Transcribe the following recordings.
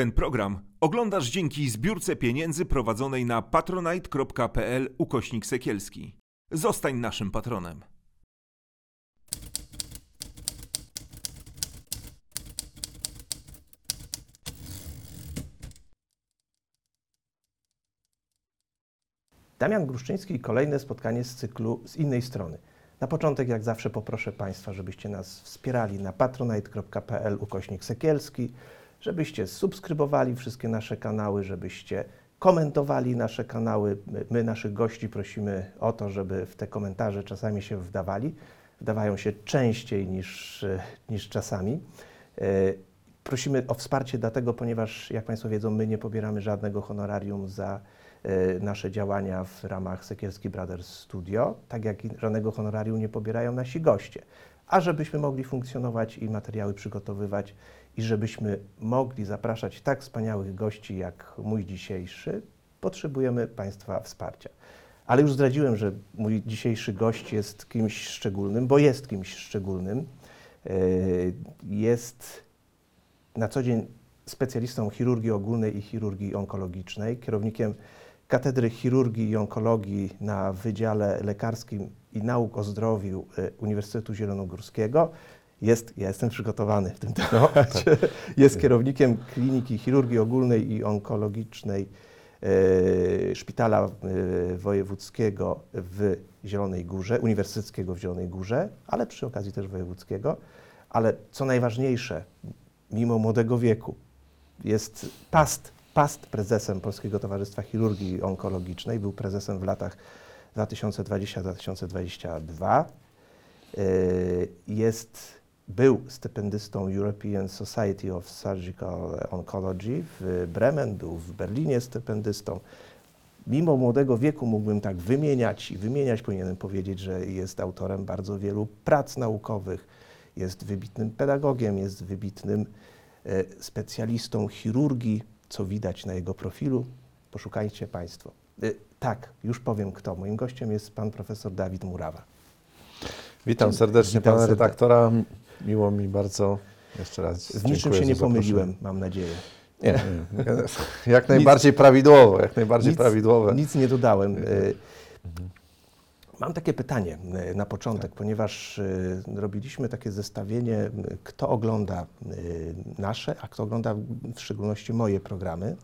Ten program oglądasz dzięki zbiórce pieniędzy prowadzonej na patronite.pl ukośnik sekielski. Zostań naszym patronem. Damian Gruszczyński kolejne spotkanie z cyklu z innej strony. Na początek, jak zawsze, poproszę Państwa, żebyście nas wspierali na patronite.pl ukośnik sekielski, żebyście subskrybowali wszystkie nasze kanały, żebyście komentowali nasze kanały. My, my naszych gości prosimy o to, żeby w te komentarze czasami się wdawali. Wdawają się częściej niż, niż czasami. E, Prosimy o wsparcie dlatego, ponieważ, jak Państwo wiedzą, my nie pobieramy żadnego honorarium za e, nasze działania w ramach Sekielski Brothers Studio, tak jak żadnego honorarium nie pobierają nasi goście. A żebyśmy mogli funkcjonować i materiały przygotowywać i żebyśmy mogli zapraszać tak wspaniałych gości jak mój dzisiejszy, potrzebujemy Państwa wsparcia. Ale już zdradziłem, że mój dzisiejszy gość jest kimś szczególnym, bo jest kimś szczególnym. E, Jest na co dzień specjalistą chirurgii ogólnej i chirurgii onkologicznej, kierownikiem Katedry Chirurgii i Onkologii na Wydziale Lekarskim i Nauk o Zdrowiu e, Uniwersytetu Zielonogórskiego. Jest, ja jestem przygotowany w tym temacie. Jest kierownikiem Kliniki Chirurgii Ogólnej i Onkologicznej e, Szpitala e, Wojewódzkiego w Zielonej Górze, Uniwersyteckiego w Zielonej Górze, ale przy okazji też wojewódzkiego. Ale co najważniejsze, mimo młodego wieku, jest past, past prezesem Polskiego Towarzystwa Chirurgii Onkologicznej. Był prezesem w latach 2020-2022. Yy, Jest, był stypendystą European Society of Surgical Oncology w Bremen, był w Berlinie stypendystą. Mimo młodego wieku mógłbym tak wymieniać i wymieniać, powinienem powiedzieć, że jest autorem bardzo wielu prac naukowych, jest wybitnym pedagogiem, jest wybitnym e, specjalistą chirurgii, co widać na jego profilu. Poszukajcie Państwo. E, Tak, już powiem kto. Moim gościem jest pan profesor Dawid Murawa. Witam serdecznie Witam pana serdecznie. redaktora. Miło mi bardzo. Jeszcze raz. Z niczym się nie pomyliłem, mam nadzieję. Nie, nie. jak najbardziej prawidłowo, jak najbardziej Nic- prawidłowe. Nic nie dodałem. E, Mam takie pytanie e, na początek, ponieważ e, robiliśmy takie zestawienie, kto ogląda nasze, a kto ogląda w szczególności moje programy.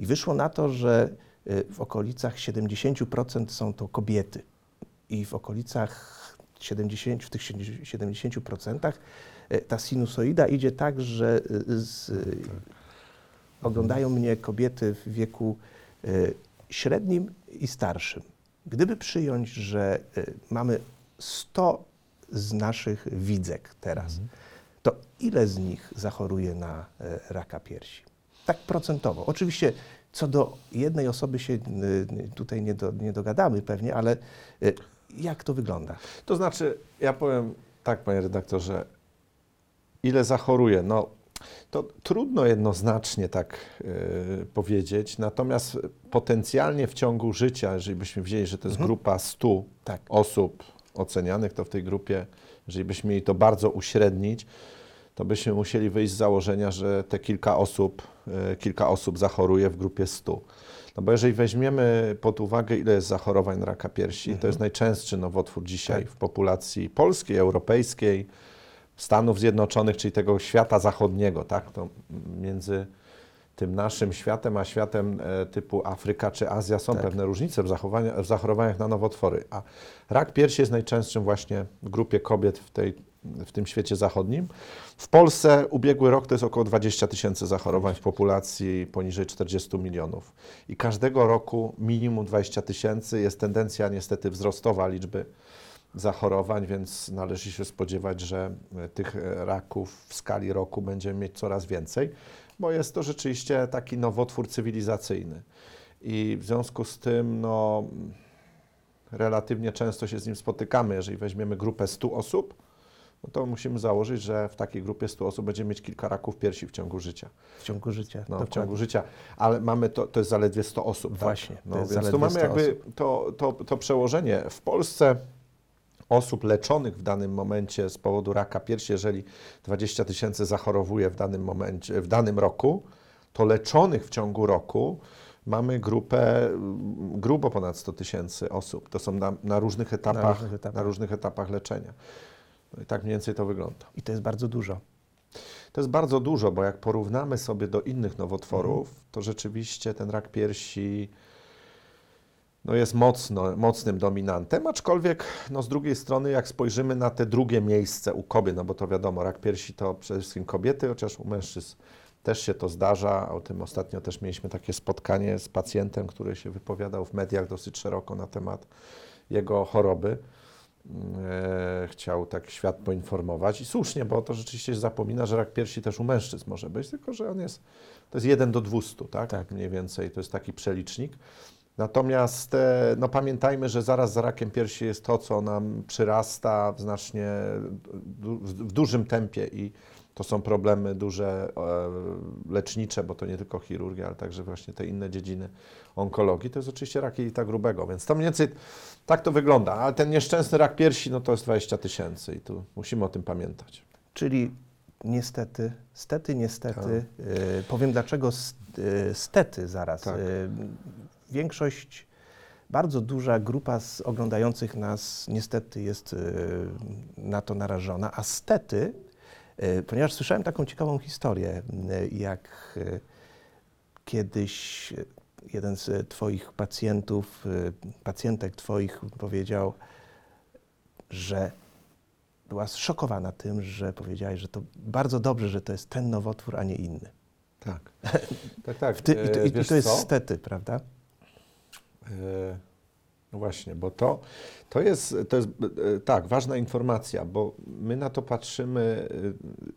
I wyszło na to, że w okolicach 70% są to kobiety i w okolicach 70, w tych 70% e, ta sinusoida idzie tak, że e, z, e, oglądają mnie kobiety w wieku średnim i starszym. Gdyby przyjąć, że mamy 100 z naszych widzek teraz, to ile z nich zachoruje na raka piersi? Tak procentowo. Oczywiście co do jednej osoby się tutaj nie, do, nie dogadamy pewnie, ale jak to wygląda? To znaczy, ja powiem tak, panie redaktorze, ile zachoruje? No, to trudno jednoznacznie tak e, powiedzieć, natomiast potencjalnie w ciągu życia, jeżeli byśmy wzięli, że to jest Mhm. grupa 100 Tak. osób ocenianych, to w tej grupie, jeżeli byśmy mieli to bardzo uśrednić, to byśmy musieli wyjść z założenia, że te kilka osób, e, kilka osób zachoruje w grupie 100. No bo jeżeli weźmiemy pod uwagę, ile jest zachorowań na raka piersi, to jest najczęstszy nowotwór dzisiaj Tak. w populacji polskiej, europejskiej, Stanów Zjednoczonych, czyli tego świata zachodniego, tak? To między tym naszym światem, a światem e, typu Afryka czy Azja są Tak. pewne różnice w, w zachorowaniach na nowotwory. A rak piersi jest najczęstszym właśnie w grupie kobiet w, tej, w tym świecie zachodnim. W Polsce ubiegły rok to jest około 20 tysięcy zachorowań w populacji poniżej 40 milionów. I każdego roku minimum 20 tysięcy jest tendencja niestety wzrostowa liczby zachorowań, więc należy się spodziewać, że e, tych e, raków w skali roku będziemy mieć coraz więcej, bo jest to rzeczywiście taki nowotwór cywilizacyjny. I w związku z tym, no, relatywnie często się z nim spotykamy. Jeżeli weźmiemy grupę 100 osób, no to musimy założyć, że w takiej grupie 100 osób będziemy mieć kilka raków piersi w ciągu życia. W ciągu życia. No, w ciągu życia, ale mamy to, to jest zaledwie 100 osób. Właśnie, tak? no, więc tu mamy 100 jakby to, to, to przełożenie. W Polsce osób leczonych w danym momencie z powodu raka piersi, jeżeli 20 tysięcy zachorowuje w danym momencie, w danym roku, to leczonych w ciągu roku mamy grupę grubo ponad 100 tysięcy osób. To są na, na, różnych etapach, różnych etapach. na różnych etapach leczenia. Tak mniej więcej to wygląda. I to jest bardzo dużo. To jest bardzo dużo, bo jak porównamy sobie do innych nowotworów, to rzeczywiście ten rak piersi no jest mocno, mocnym dominantem, aczkolwiek no z drugiej strony jak spojrzymy na te drugie miejsce u kobiet, no bo to wiadomo, rak piersi to przede wszystkim kobiety, chociaż u mężczyzn też się to zdarza. O tym ostatnio też mieliśmy takie spotkanie z pacjentem, który się wypowiadał w mediach dosyć szeroko na temat jego choroby. E, chciał tak świat poinformować i słusznie, bo to rzeczywiście się zapomina, że rak piersi też u mężczyzn może być, tylko że on jest, to jest 1 do 200, tak? Tak. Mniej więcej, to jest taki przelicznik. Natomiast e, no, pamiętajmy, że zaraz za rakiem piersi jest to, co nam przyrasta w znacznie w dużym tempie i to są problemy duże e, lecznicze, bo to nie tylko chirurgia, ale także właśnie te inne dziedziny onkologii. To jest oczywiście rak jelita grubego, więc to mniej więcej tak to wygląda. Ale ten nieszczęsny rak piersi, no to jest 20 tysięcy i tu musimy o tym pamiętać. Czyli niestety, stety, niestety, y, powiem dlaczego y, stety zaraz. Tak. Y, większość, bardzo duża grupa z oglądających nas niestety jest y, na to narażona, a stety, ponieważ słyszałem taką ciekawą historię, y, jak y, kiedyś jeden z Twoich pacjentów, pacjentek Twoich powiedział, że była zszokowana tym, że powiedziałeś, że to bardzo dobrze, że to jest ten nowotwór, a nie inny. Tak. tak, tak. Ty, i, to, E, i, to jest co? stety, prawda? E, No właśnie, bo to, to jest, to jest e, tak, ważna informacja, bo my na to patrzymy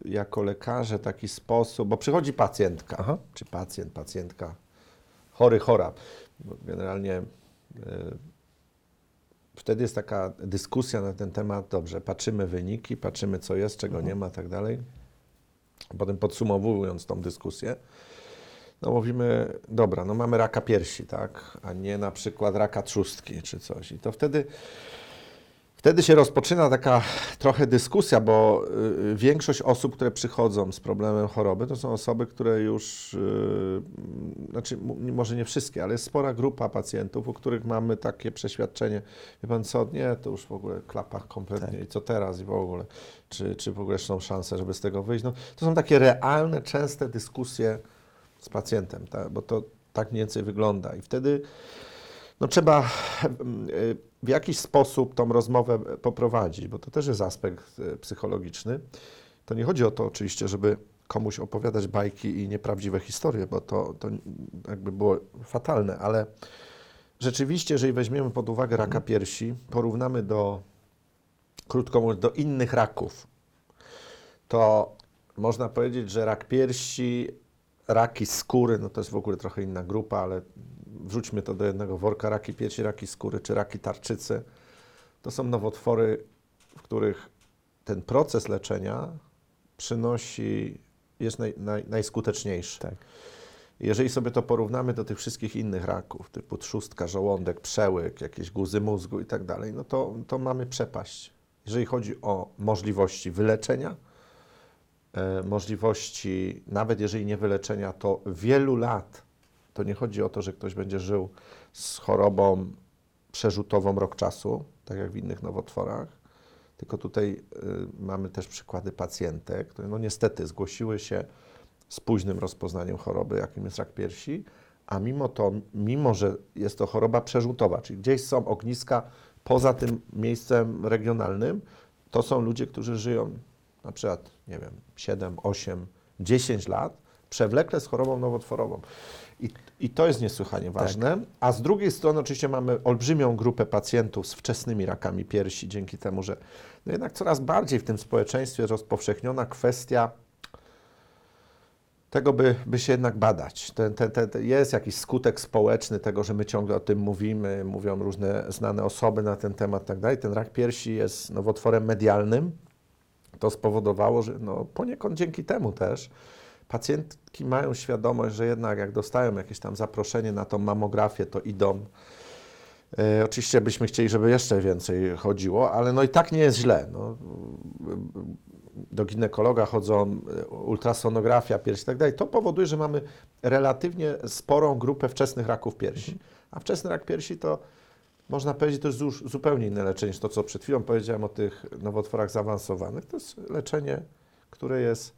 e, jako lekarze w taki sposób, bo przychodzi pacjentka, Aha. czy pacjent, pacjentka, chory, chora. Generalnie e, wtedy jest taka dyskusja na ten temat, dobrze, patrzymy wyniki, patrzymy co jest, czego nie ma, tak dalej. Potem podsumowując tą dyskusję, no mówimy, dobra, no mamy raka piersi, tak, a nie na przykład raka trzustki czy coś. I to wtedy, wtedy się rozpoczyna taka trochę dyskusja, bo y, większość osób, które przychodzą z problemem choroby, to są osoby, które już, y, znaczy może nie wszystkie, ale jest spora grupa pacjentów, u których mamy takie przeświadczenie, wie pan co, nie, to już w ogóle klapach kompletnie i co teraz i w ogóle, czy, czy w ogóle są szanse, żeby z tego wyjść. No, to są takie realne, częste dyskusje z pacjentem, tak? bo to tak mniej więcej wygląda. I wtedy no, trzeba w jakiś sposób tą rozmowę poprowadzić, bo to też jest aspekt y, psychologiczny. To nie chodzi o to oczywiście, żeby komuś opowiadać bajki i nieprawdziwe historie, bo to, to jakby było fatalne, ale rzeczywiście, jeżeli weźmiemy pod uwagę raka piersi, porównamy do, krótko mówiąc, do innych raków, to można powiedzieć, że rak piersi, raki skóry, no to jest w ogóle trochę inna grupa, ale wrzućmy to do jednego worka, raki piersi, raki skóry czy raki tarczycy, to są nowotwory, w których ten proces leczenia przynosi, jest naj, naj, najskuteczniejszy. Tak. Jeżeli sobie to porównamy do tych wszystkich innych raków, typu trzustka, żołądek, przełyk, jakieś guzy mózgu i tak dalej, no to, to mamy przepaść. Jeżeli chodzi o możliwości wyleczenia, możliwości, nawet jeżeli nie wyleczenia, to wielu lat, to nie chodzi o to, że ktoś będzie żył z chorobą przerzutową rok czasu, tak jak w innych nowotworach, tylko tutaj y, mamy też przykłady pacjentek, które no niestety zgłosiły się z późnym rozpoznaniem choroby, jakim jest rak piersi, a mimo to, mimo że jest to choroba przerzutowa, czyli gdzieś są ogniska poza tym miejscem regionalnym, to są ludzie, którzy żyją na przykład, nie wiem, 7, 8, 10 lat, przewlekle z chorobą nowotworową. I, I to jest niesłychanie ważne. A z drugiej strony oczywiście mamy olbrzymią grupę pacjentów z wczesnymi rakami piersi, dzięki temu, że no jednak coraz bardziej w tym społeczeństwie rozpowszechniona kwestia tego, by, by się jednak badać. Ten, ten, ten, jest jakiś skutek społeczny tego, że my ciągle o tym mówimy, mówią różne znane osoby na ten temat tak dalej. Ten rak piersi jest nowotworem medialnym. To spowodowało, że no, poniekąd dzięki temu też pacjentki mają świadomość, że jednak jak dostają jakieś tam zaproszenie na tą mamografię, to idą. E, oczywiście byśmy chcieli, żeby jeszcze więcej chodziło, ale no i tak nie jest źle. No, do ginekologa chodzą, y, ultrasonografia piersi i tak dalej, to powoduje, że mamy relatywnie sporą grupę wczesnych raków piersi. A wczesny rak piersi to można powiedzieć, to jest już zupełnie inne leczenie niż to, co przed chwilą powiedziałem o tych nowotworach zaawansowanych. To jest leczenie, które jest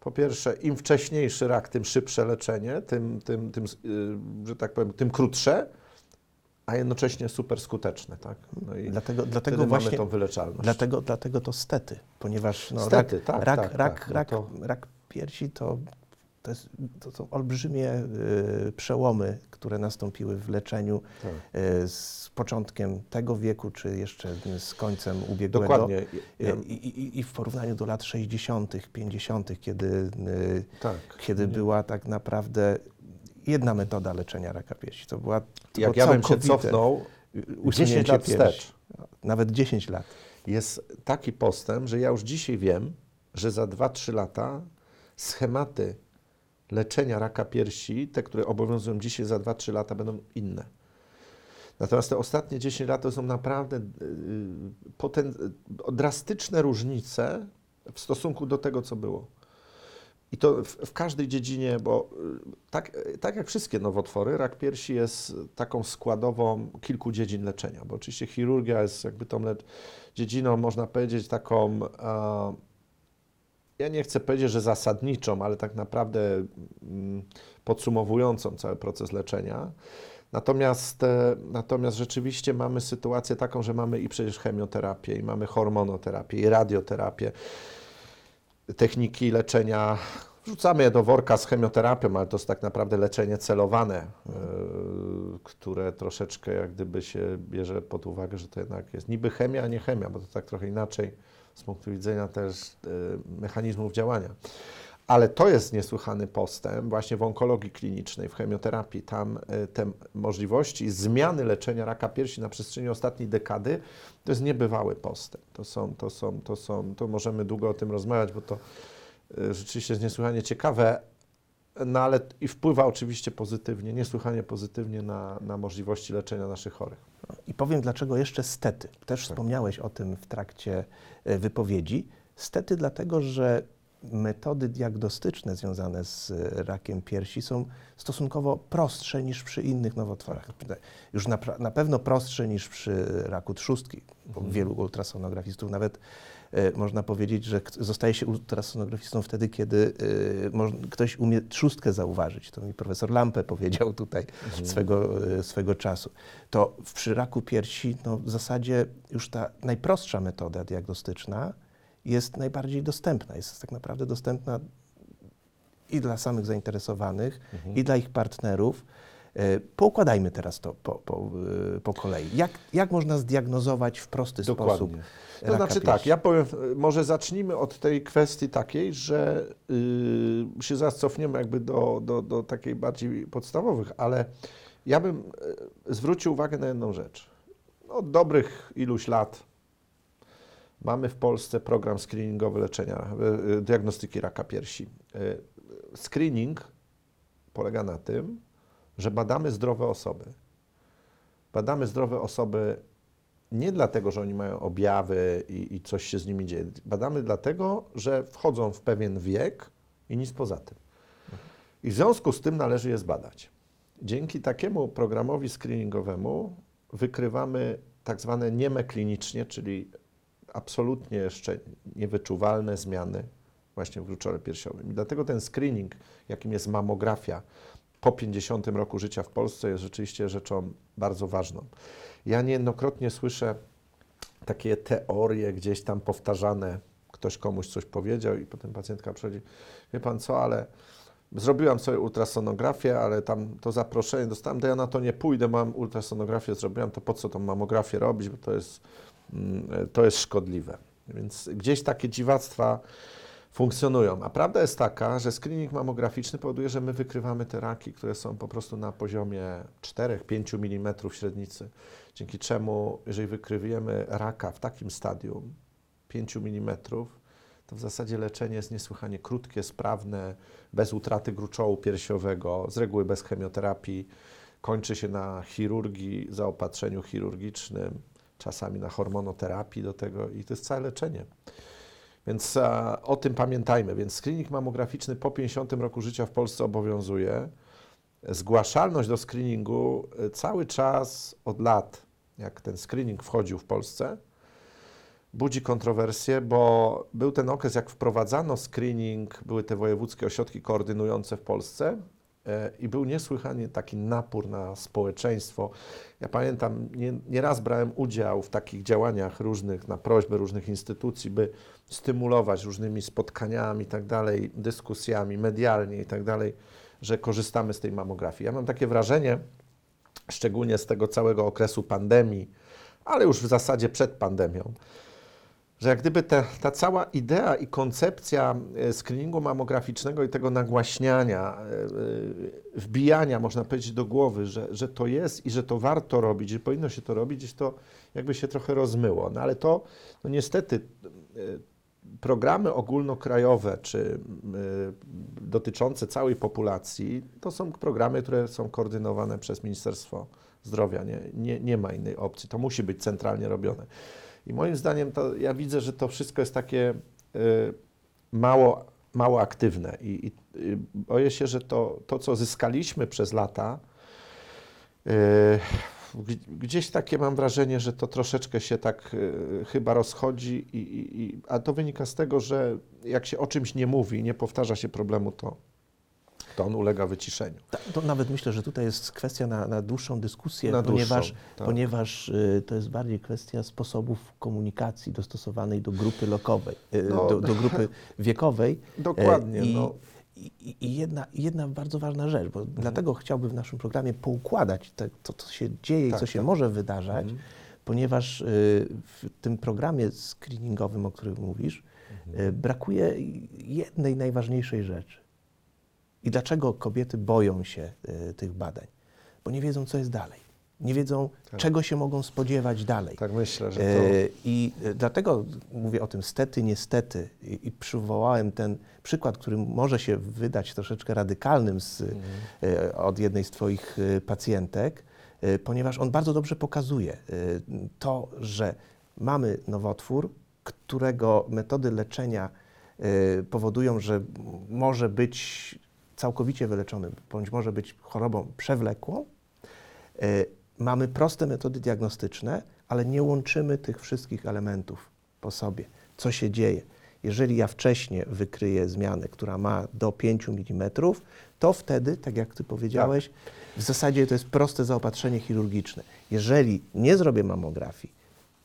po pierwsze, im wcześniejszy rak, tym szybsze leczenie, tym, tym, tym y, że tak powiem, tym krótsze, a jednocześnie super skuteczne, tak? No i Dlatego, dlatego właśnie mamy tą wyleczalność. Dlatego, dlatego to stety, ponieważ no, Stety, rak, tak, rak, tak, rak, tak, no rak, to- rak piersi to, to, jest, to są olbrzymie y, przełomy, które nastąpiły w leczeniu Tak. y, z początkiem tego wieku, czy jeszcze z końcem ubiegłego. Dokładnie. Y, Ja, I, i, I w porównaniu do lat 60., 50., kiedy, y, tak. kiedy Nie. była tak naprawdę jedna metoda leczenia raka piersi. To była to Jak ja bym się cofnął, usunięcie 10 lat piersi. wstecz, Nawet 10 lat. jest taki postęp, że ja już dzisiaj wiem, że za 2-3 lata schematy leczenia raka piersi, te, które obowiązują dzisiaj za 2-3 lata, będą inne. Natomiast te ostatnie 10 lat to są naprawdę yy, poten- yy, drastyczne różnice w stosunku do tego, co było. I to w, w każdej dziedzinie, bo tak, tak jak wszystkie nowotwory, rak piersi jest taką składową kilku dziedzin leczenia, bo oczywiście chirurgia jest jakby tą dziedziną, można powiedzieć, taką, ja nie chcę powiedzieć, że zasadniczą, ale tak naprawdę mm, podsumowującą cały proces leczenia. Natomiast, e, natomiast rzeczywiście mamy sytuację taką, że mamy i przecież chemioterapię, i mamy hormonoterapię, i radioterapię, techniki leczenia. Wrzucamy je do worka z chemioterapią, ale to jest tak naprawdę leczenie celowane, e, które troszeczkę jak gdyby się bierze pod uwagę, że to jednak jest niby chemia, a nie chemia, bo to tak trochę inaczej z punktu widzenia też e, mechanizmów działania. Ale to jest niesłychany postęp właśnie w onkologii klinicznej, w chemioterapii. Tam e, te możliwości zmiany leczenia raka piersi na przestrzeni ostatniej dekady to jest niebywały postęp. To są, to są, to są, to możemy długo o tym rozmawiać, bo to e, rzeczywiście jest niesłychanie ciekawe, no ale i wpływa oczywiście pozytywnie, niesłychanie pozytywnie na, na możliwości leczenia naszych chorych. I powiem, dlaczego jeszcze stety. Też Tak. wspomniałeś o tym w trakcie wypowiedzi. Stety dlatego, że metody diagnostyczne związane z e, rakiem piersi są stosunkowo prostsze niż przy innych nowotworach. Już na, na pewno prostsze niż przy raku trzustki. Bo Mhm. wielu ultrasonografistów nawet e, można powiedzieć, że zostaje się ultrasonografistą wtedy, kiedy e, ktoś umie trzustkę zauważyć. To mi profesor Lampe powiedział tutaj Mhm. swego, e, swego czasu. To w przy raku piersi no, w zasadzie już ta najprostsza metoda diagnostyczna jest najbardziej dostępna. Jest tak naprawdę dostępna i dla samych zainteresowanych, Mhm. i dla ich partnerów. E, Poukładajmy teraz to po, po, e, po kolei. Jak, jak można zdiagnozować w prosty sposób Dokładnie. To raka znaczy tak, ja powiem, y, może zacznijmy od tej kwestii takiej, że y, się zaraz cofniemy jakby do, do, do takiej bardziej podstawowych, ale ja bym zwrócił uwagę na jedną rzecz. Od dobrych iluś lat mamy w Polsce program screeningowy leczenia, diagnostyki raka piersi. Screening polega na tym, że badamy zdrowe osoby. Badamy zdrowe osoby nie dlatego, że oni mają objawy i, i coś się z nimi dzieje. Badamy dlatego, że wchodzą w pewien wiek i nic poza tym. I w związku z tym należy je zbadać. Dzięki takiemu programowi screeningowemu wykrywamy tak zwane nieme klinicznie, czyli absolutnie jeszcze niewyczuwalne zmiany właśnie w gruczole piersiowym. I dlatego ten screening, jakim jest mamografia po 50 roku życia w Polsce jest rzeczywiście rzeczą bardzo ważną. Ja niejednokrotnie słyszę takie teorie gdzieś tam powtarzane, ktoś komuś coś powiedział i potem pacjentka przychodzi, wie pan co, ale zrobiłam sobie ultrasonografię, ale tam to zaproszenie dostałem, to ja na to nie pójdę, mam ultrasonografię zrobiłam, to po co tą mamografię robić, bo to jest, mm, to jest szkodliwe. Więc gdzieś takie dziwactwa funkcjonują. A prawda jest taka, że screening mamograficzny powoduje, że my wykrywamy te raki, które są po prostu na poziomie 4-5 mm średnicy. Dzięki czemu, jeżeli wykrywiemy raka w takim stadium 5 mm, to w zasadzie leczenie jest niesłychanie krótkie, sprawne, bez utraty gruczołu piersiowego, z reguły bez chemioterapii. Kończy się na chirurgii, zaopatrzeniu chirurgicznym, czasami na hormonoterapii do tego i to jest całe leczenie. Więc a, o tym pamiętajmy. Więc screening mammograficzny po 50 roku życia w Polsce obowiązuje. Zgłaszalność do screeningu y, cały czas od lat, jak ten screening wchodził w Polsce, budzi kontrowersje, bo był ten okres, jak wprowadzano screening, były te wojewódzkie ośrodki koordynujące w Polsce e, i był niesłychanie taki napór na społeczeństwo. Ja pamiętam, nie, nieraz brałem udział w takich działaniach różnych, na prośbę różnych instytucji, by stymulować różnymi spotkaniami i tak dalej, dyskusjami medialnie i tak dalej, że korzystamy z tej mamografii. Ja mam takie wrażenie, szczególnie z tego całego okresu pandemii, ale już w zasadzie przed pandemią, że jak gdyby ta cała idea i koncepcja e, screeningu mammograficznego i tego nagłaśniania, e, e, wbijania, można powiedzieć, do głowy, że, że to jest i że to warto robić, że powinno się to robić, to jakby się trochę rozmyło. No ale to no niestety programy ogólnokrajowe czy dotyczące całej populacji, to są programy, które są koordynowane przez Ministerstwo Zdrowia. Nie, nie, nie ma innej opcji. To musi być centralnie robione. I moim zdaniem to ja widzę, że to wszystko jest takie y, mało, mało aktywne i, i y, boję się, że to, to, co zyskaliśmy przez lata, y, gdzieś takie mam wrażenie, że to troszeczkę się tak y, chyba rozchodzi, i, i, a to wynika z tego, że jak się o czymś nie mówi, nie powtarza się problemu, to, to on ulega wyciszeniu. Ta- To nawet myślę, że tutaj jest kwestia na, na dłuższą dyskusję, Na ponieważ, dłuższą, tak. ponieważ y, to jest bardziej kwestia sposobów komunikacji dostosowanej do grupy lokowej, y, No. do, do grupy wiekowej. Dokładnie, E, no. I, i- jedna, jedna bardzo ważna rzecz, bo dlatego chciałbym w naszym programie poukładać te, to, co się dzieje Tak, i co się tak. może wydarzać, Mhm. ponieważ y, w tym programie screeningowym, o którym mówisz, Mhm. y, brakuje jednej najważniejszej rzeczy. I dlaczego kobiety boją się y, tych badań? Bo nie wiedzą, co jest dalej. Nie wiedzą, Tak. czego się mogą spodziewać dalej. Tak myślę, że to... E, I e, dlatego mówię o tym stety, niestety i, przywołałem ten przykład, który może się wydać troszeczkę radykalnym z, Mhm. e, od jednej z Twoich pacjentek, ponieważ on bardzo dobrze pokazuje to, że mamy nowotwór, którego metody leczenia powodują, że może być całkowicie wyleczony, bądź może być chorobą przewlekłą. Mamy proste metody diagnostyczne, ale nie łączymy tych wszystkich elementów po sobie. Co się dzieje? Jeżeli ja wcześniej wykryję zmianę, która ma do 5 mm, to wtedy, tak jak Ty powiedziałeś, w zasadzie to jest proste zaopatrzenie chirurgiczne. Jeżeli nie zrobię mammografii,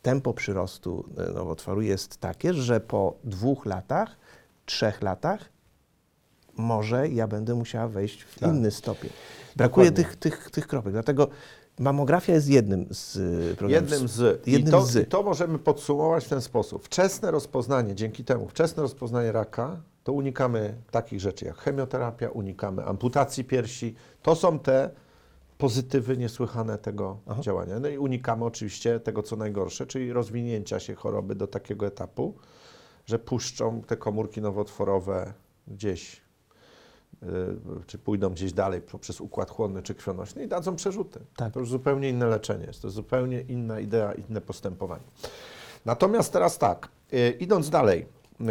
tempo przyrostu e, nowotworu jest takie, że po dwóch latach, trzech latach może ja będę musiała wejść w Tak. inny stopień. Brakuje Dokładnie. tych, tych, tych kropek. Dlatego mamografia jest jednym z y, programów. Jednym z. Jednym I, to, z. I to możemy podsumować w ten sposób. Wczesne rozpoznanie, dzięki temu wczesne rozpoznanie raka, to unikamy takich rzeczy jak chemioterapia, unikamy amputacji piersi. To są te pozytywy niesłychane tego Aha. działania. No i unikamy oczywiście tego, co najgorsze, czyli rozwinięcia się choroby do takiego etapu, że puszczą te komórki nowotworowe gdzieś, czy pójdą gdzieś dalej poprzez układ chłonny czy krwionośny i dadzą przerzuty. Tak. To już zupełnie inne leczenie jest, to zupełnie inna idea, inne postępowanie. Natomiast teraz tak, y, idąc dalej, y,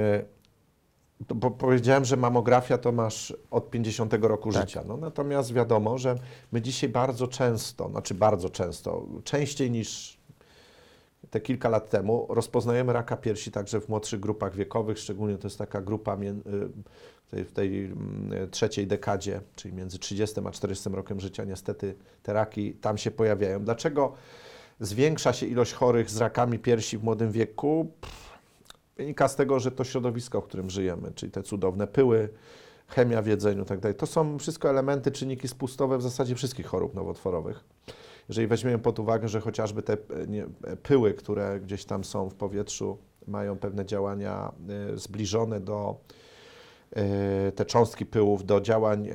bo powiedziałem, że mamografia to masz od 50 roku Tak. życia. No, natomiast wiadomo, że my dzisiaj bardzo często, znaczy bardzo często, częściej niż te kilka lat temu, rozpoznajemy raka piersi także w młodszych grupach wiekowych, szczególnie to jest taka grupa y, tej, w tej mm, trzeciej dekadzie, czyli między 30 a 40 rokiem życia, niestety te raki tam się pojawiają. Dlaczego zwiększa się ilość chorych z rakami piersi w młodym wieku? Pff, Wynika z tego, że to środowisko, w którym żyjemy, czyli te cudowne pyły, chemia w jedzeniu, tak dalej. To są wszystko elementy, czynniki spustowe w zasadzie wszystkich chorób nowotworowych. Jeżeli weźmiemy pod uwagę, że chociażby te e, e, pyły, które gdzieś tam są w powietrzu, mają pewne działania e, zbliżone do te cząstki pyłów do działań e,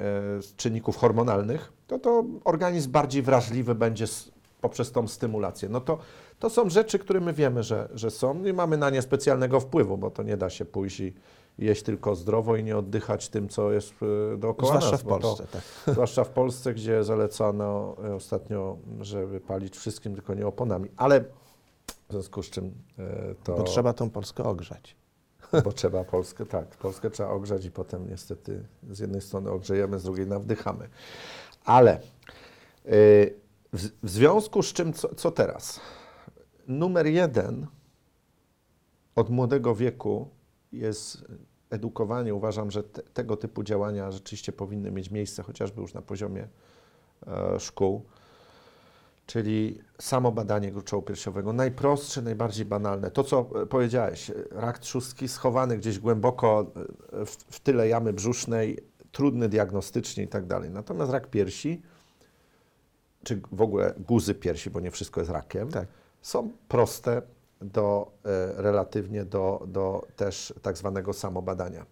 czynników hormonalnych, to to organizm bardziej wrażliwy będzie poprzez tą stymulację. No to, to są rzeczy, które my wiemy, że, że są i mamy na nie specjalnego wpływu, bo to nie da się pójść i jeść tylko zdrowo i nie oddychać tym, co jest e, dookoła Zwłaszcza nas. w bo to- Polsce. Tak. Zwłaszcza w Polsce, gdzie zalecano e, ostatnio, żeby palić wszystkim, tylko nie oponami. Ale w związku z czym e, to... Bo trzeba tą Polskę ogrzać. Bo trzeba Polskę, tak, Polskę trzeba ogrzać i potem niestety z jednej strony ogrzejemy, z drugiej nawdychamy. Ale y, w, w związku z czym, co, co teraz? Numer jeden od młodego wieku jest edukowanie. Uważam, że te, tego typu działania rzeczywiście powinny mieć miejsce, chociażby już na poziomie e, szkół. Czyli samo badanie gruczołu piersiowego. Najprostsze, najbardziej banalne. To, co e, powiedziałeś, e, rak trzustki schowany gdzieś głęboko e, w, w tyle jamy brzusznej, trudny diagnostycznie i tak dalej. Natomiast rak piersi, czy w ogóle guzy piersi, bo nie wszystko jest rakiem, Tak. są proste do, e, relatywnie do, do też tak zwanego samobadania.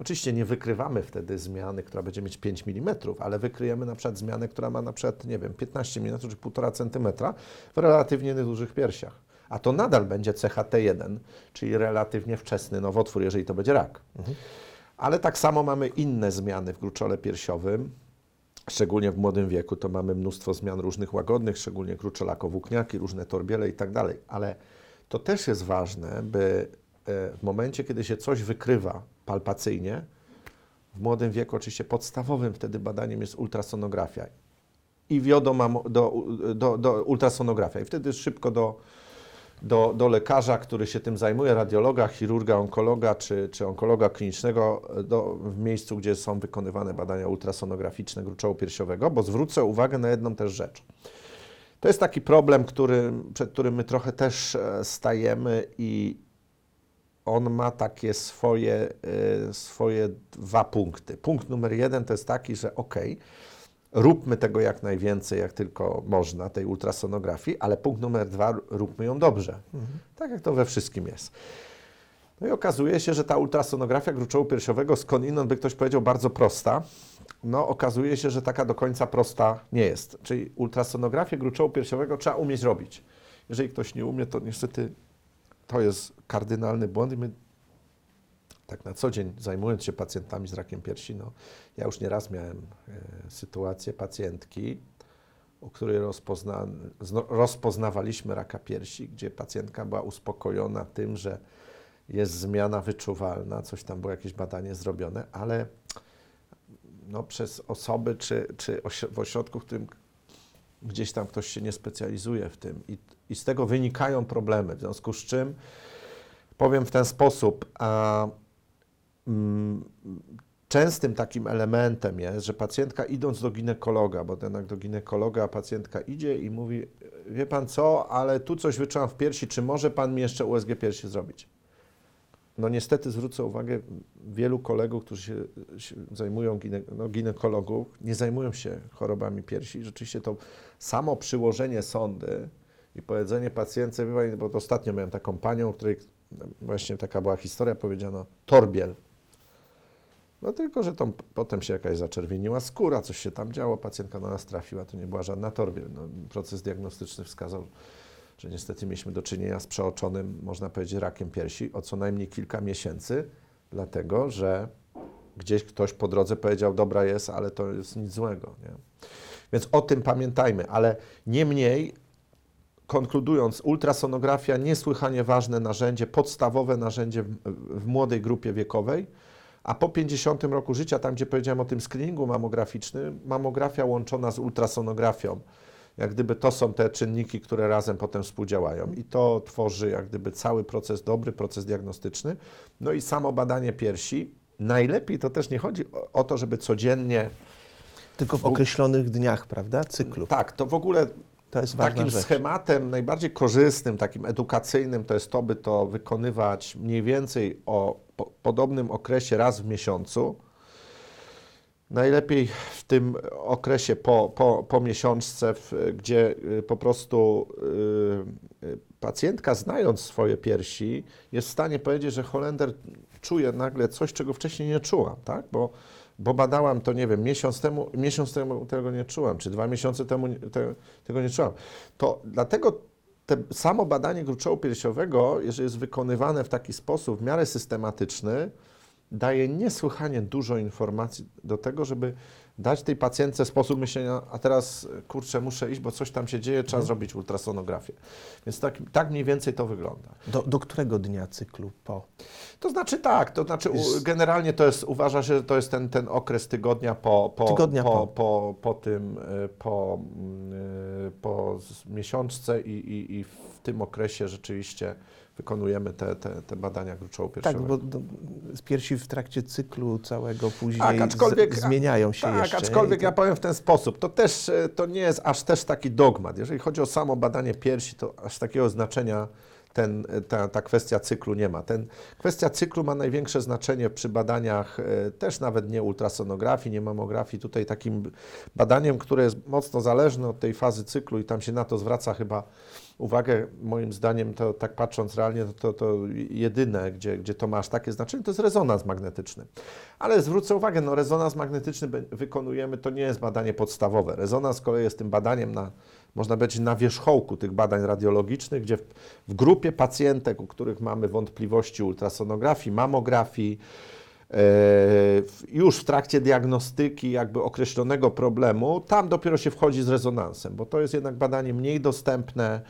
Oczywiście nie wykrywamy wtedy zmiany, która będzie mieć 5 mm, ale wykryjemy na przykład zmianę, która ma na przykład, nie wiem, 15 mm czy 1,5 cm w relatywnie niedużych piersiach. A to nadal będzie CHT1, czyli relatywnie wczesny nowotwór, jeżeli to będzie rak. Ale tak samo mamy inne zmiany w gruczole piersiowym, szczególnie w młodym wieku, to mamy mnóstwo zmian różnych łagodnych, szczególnie kruczołako-włókniaki, różne torbiele i tak dalej. Ale to też jest ważne, by e, w momencie, kiedy się coś wykrywa palpacyjnie, w młodym wieku oczywiście podstawowym wtedy badaniem jest ultrasonografia i wiodą do, do, do ultrasonografia i wtedy szybko do, do, do lekarza, który się tym zajmuje, radiologa, chirurga, onkologa czy, czy onkologa klinicznego do, w miejscu, gdzie są wykonywane badania ultrasonograficzne gruczołu piersiowego, bo zwrócę uwagę na jedną też rzecz. To jest taki problem, który, przed którym my trochę też e, stajemy i on ma takie swoje, e, swoje dwa punkty. Punkt numer jeden to jest taki, że ok, róbmy tego jak najwięcej, jak tylko można, tej ultrasonografii, ale punkt numer dwa, róbmy ją dobrze. Tak jak to we wszystkim jest. No i okazuje się, że ta ultrasonografia gruczołu piersiowego, skądinąd by ktoś powiedział bardzo prosta, no okazuje się, że taka do końca prosta nie jest. Czyli ultrasonografię gruczołu piersiowego trzeba umieć robić. Jeżeli ktoś nie umie, to niestety to jest kardynalny błąd i my tak na co dzień zajmując się pacjentami z rakiem piersi, no ja już nieraz miałem e, sytuację pacjentki, u której rozpozna, rozpoznawaliśmy raka piersi, gdzie pacjentka była uspokojona tym, że jest zmiana wyczuwalna, coś tam było jakieś badanie zrobione, ale no, przez osoby czy, czy w ośrodku, w którym gdzieś tam ktoś się nie specjalizuje w tym i, i z tego wynikają problemy, w związku z czym powiem w ten sposób, a, mm, częstym takim elementem jest, że pacjentka idąc do ginekologa, bo jednak do ginekologa pacjentka idzie i mówi, wie pan co, ale tu coś wyczułam w piersi, czy może pan mi jeszcze USG piersi zrobić? No niestety zwrócę uwagę, wielu kolegów, którzy się, się zajmują, gine, no, ginekologów, nie zajmują się chorobami piersi. Rzeczywiście to samo przyłożenie sondy i powiedzenie pacjentce, bo ostatnio miałem taką panią, której właśnie taka była historia, powiedziano torbiel. No tylko, że tam potem się jakaś zaczerwieniła skóra, coś się tam działo, pacjentka na nas trafiła, to nie była żadna torbiel. No, proces diagnostyczny wskazał, że niestety mieliśmy do czynienia z przeoczonym, można powiedzieć, rakiem piersi o co najmniej kilka miesięcy, dlatego że gdzieś ktoś po drodze powiedział, dobra jest, ale to jest nic złego. Nie? Więc o tym pamiętajmy, ale niemniej, konkludując, ultrasonografia niesłychanie ważne narzędzie, podstawowe narzędzie w, w młodej grupie wiekowej, a po 50 roku życia, tam gdzie powiedziałem o tym screeningu mammograficznym, mamografia łączona z ultrasonografią, jak gdyby to są te czynniki, które razem potem współdziałają i to tworzy jak gdyby cały proces, dobry proces diagnostyczny. No i samo badanie piersi. Najlepiej to też nie chodzi o, o to, żeby codziennie, Tylko w określonych dniach, prawda, cyklu. tak, to w ogóle To jest ważna takim rzecz. schematem najbardziej korzystnym, takim edukacyjnym to jest to, by to wykonywać mniej więcej o po, podobnym okresie raz w miesiącu. Najlepiej w tym okresie po, po, po miesiączce, gdzie y, po prostu y, y, pacjentka, znając swoje piersi, jest w stanie powiedzieć, że Holender czuje nagle coś, czego wcześniej nie czułam, tak? Bo, bo badałam to, nie wiem, miesiąc temu, miesiąc temu tego nie czułam, czy dwa miesiące temu te, tego nie czułam. To dlatego te, samo badanie gruczołu piersiowego, jeżeli jest wykonywane w taki sposób w miarę systematyczny, daje niesłychanie dużo informacji do tego, żeby dać tej pacjentce sposób myślenia, a teraz kurczę, muszę iść, bo coś tam się dzieje, trzeba zrobić ultrasonografię. Więc tak, tak mniej więcej to wygląda. Do, do którego dnia cyklu po? To znaczy tak, to znaczy u, generalnie to jest, uważa się, że to jest ten, ten okres tygodnia po, po, Tygodnia po, po. po, po tym, y, po, y, po miesiączce i, i, i w tym okresie rzeczywiście wykonujemy te, te, te badania gruczołu Tak, bo do, piersi w trakcie cyklu całego później Tak, z, zmieniają się tak, jeszcze. aczkolwiek ja powiem w ten sposób, to też to nie jest aż też taki dogmat. Jeżeli chodzi o samo badanie piersi, to aż takiego znaczenia ten, ta, ta kwestia cyklu nie ma. Ten, kwestia cyklu ma największe znaczenie przy badaniach e, też nawet nie ultrasonografii, nie mamografii. Tutaj takim badaniem, które jest mocno zależne od tej fazy cyklu i tam się na to zwraca chyba uwagę, moim zdaniem, to tak patrząc realnie, to, to, to jedyne, gdzie, gdzie to ma aż takie znaczenie, to jest rezonans magnetyczny. Ale zwrócę uwagę, no rezonans magnetyczny wykonujemy, to nie jest badanie podstawowe. Rezonans z kolei jest tym badaniem na, można powiedzieć, na wierzchołku tych badań radiologicznych, gdzie w, w grupie pacjentek, u których mamy wątpliwości ultrasonografii, mamografii, już w trakcie diagnostyki jakby określonego problemu, tam dopiero się wchodzi z rezonansem, bo to jest jednak badanie mniej dostępne,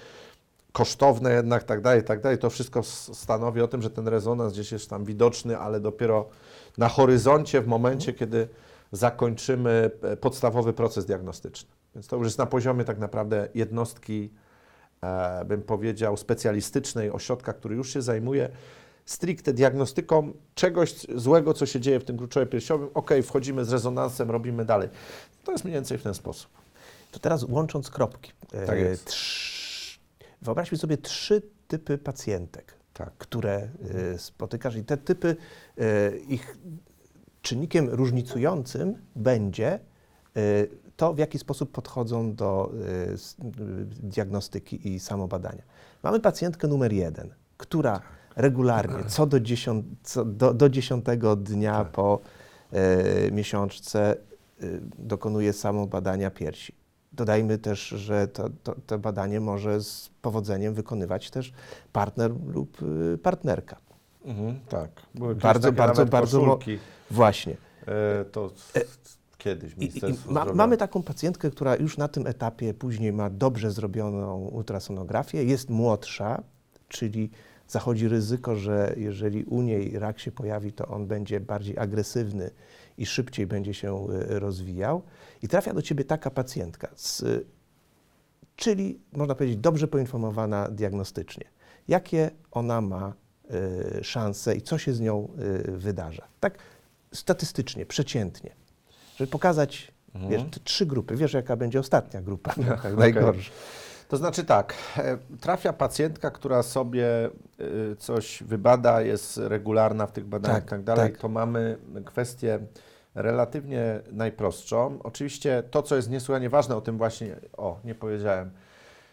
kosztowne jednak, tak dalej, tak dalej. To wszystko stanowi o tym, że ten rezonans gdzieś jest tam widoczny, ale dopiero na horyzoncie w momencie, kiedy zakończymy e, podstawowy proces diagnostyczny. Więc to już jest na poziomie tak naprawdę jednostki, e, bym powiedział, specjalistycznej, ośrodka, który już się zajmuje stricte diagnostyką czegoś złego, co się dzieje w tym gruczołie piersiowym. Ok, wchodzimy z rezonansem, robimy dalej. To jest mniej więcej w ten sposób. To teraz łącząc kropki. e, Tak jest. trz- Wyobraźmy sobie trzy typy pacjentek, Tak. które e, spotykasz i te typy, e, ich czynnikiem różnicującym będzie e, to, w jaki sposób podchodzą do e, diagnostyki i samobadania. Mamy pacjentkę numer jeden, która regularnie, co do, dziesiąt, co do, do dziesiątego dnia Tak. po e, miesiączce e, dokonuje samobadania piersi. Dodajmy też, że to, to, to badanie może z powodzeniem wykonywać też partner lub y, partnerka. Mhm, tak. Były kiedyś Bardzo, bardzo, bardzo. koszulki. Właśnie. E, to kiedyś I, i Ministerstwo ma, mamy taką pacjentkę, która już na tym etapie później ma dobrze zrobioną ultrasonografię, jest młodsza, czyli zachodzi ryzyko, że jeżeli u niej rak się pojawi, to on będzie bardziej agresywny i szybciej będzie się y, rozwijał. I trafia do ciebie taka pacjentka, z, czyli można powiedzieć dobrze poinformowana diagnostycznie. Jakie ona ma y, szanse i co się z nią y, wydarza? Tak statystycznie, przeciętnie. Żeby pokazać, wiesz, te trzy grupy. Wiesz, jaka będzie ostatnia grupa, tak Okej. najgorsza. To znaczy tak, e, trafia pacjentka, która sobie e, coś wybada, jest regularna w tych badaniach Tak, i tak dalej, tak. to mamy kwestię relatywnie najprostszą. Oczywiście to, co jest niesłychanie ważne, o tym właśnie, o, nie powiedziałem.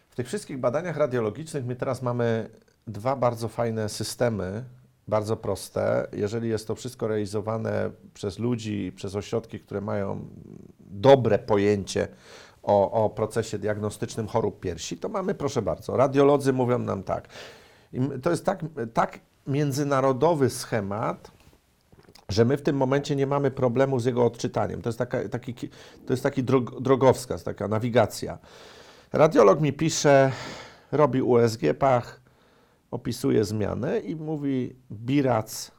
W tych wszystkich badaniach radiologicznych my teraz mamy dwa bardzo fajne systemy, bardzo proste. Jeżeli jest to wszystko realizowane przez ludzi, przez ośrodki, które mają dobre pojęcie o, o procesie diagnostycznym chorób piersi, to mamy, proszę bardzo, radiolodzy mówią nam tak. To jest tak, tak międzynarodowy schemat, że my w tym momencie nie mamy problemu z jego odczytaniem. To jest, taka, taki, ki- to jest taki drog, drogowskaz, taka nawigacja. Radiolog mi pisze, robi USG pach, opisuje zmianę i mówi BIRAC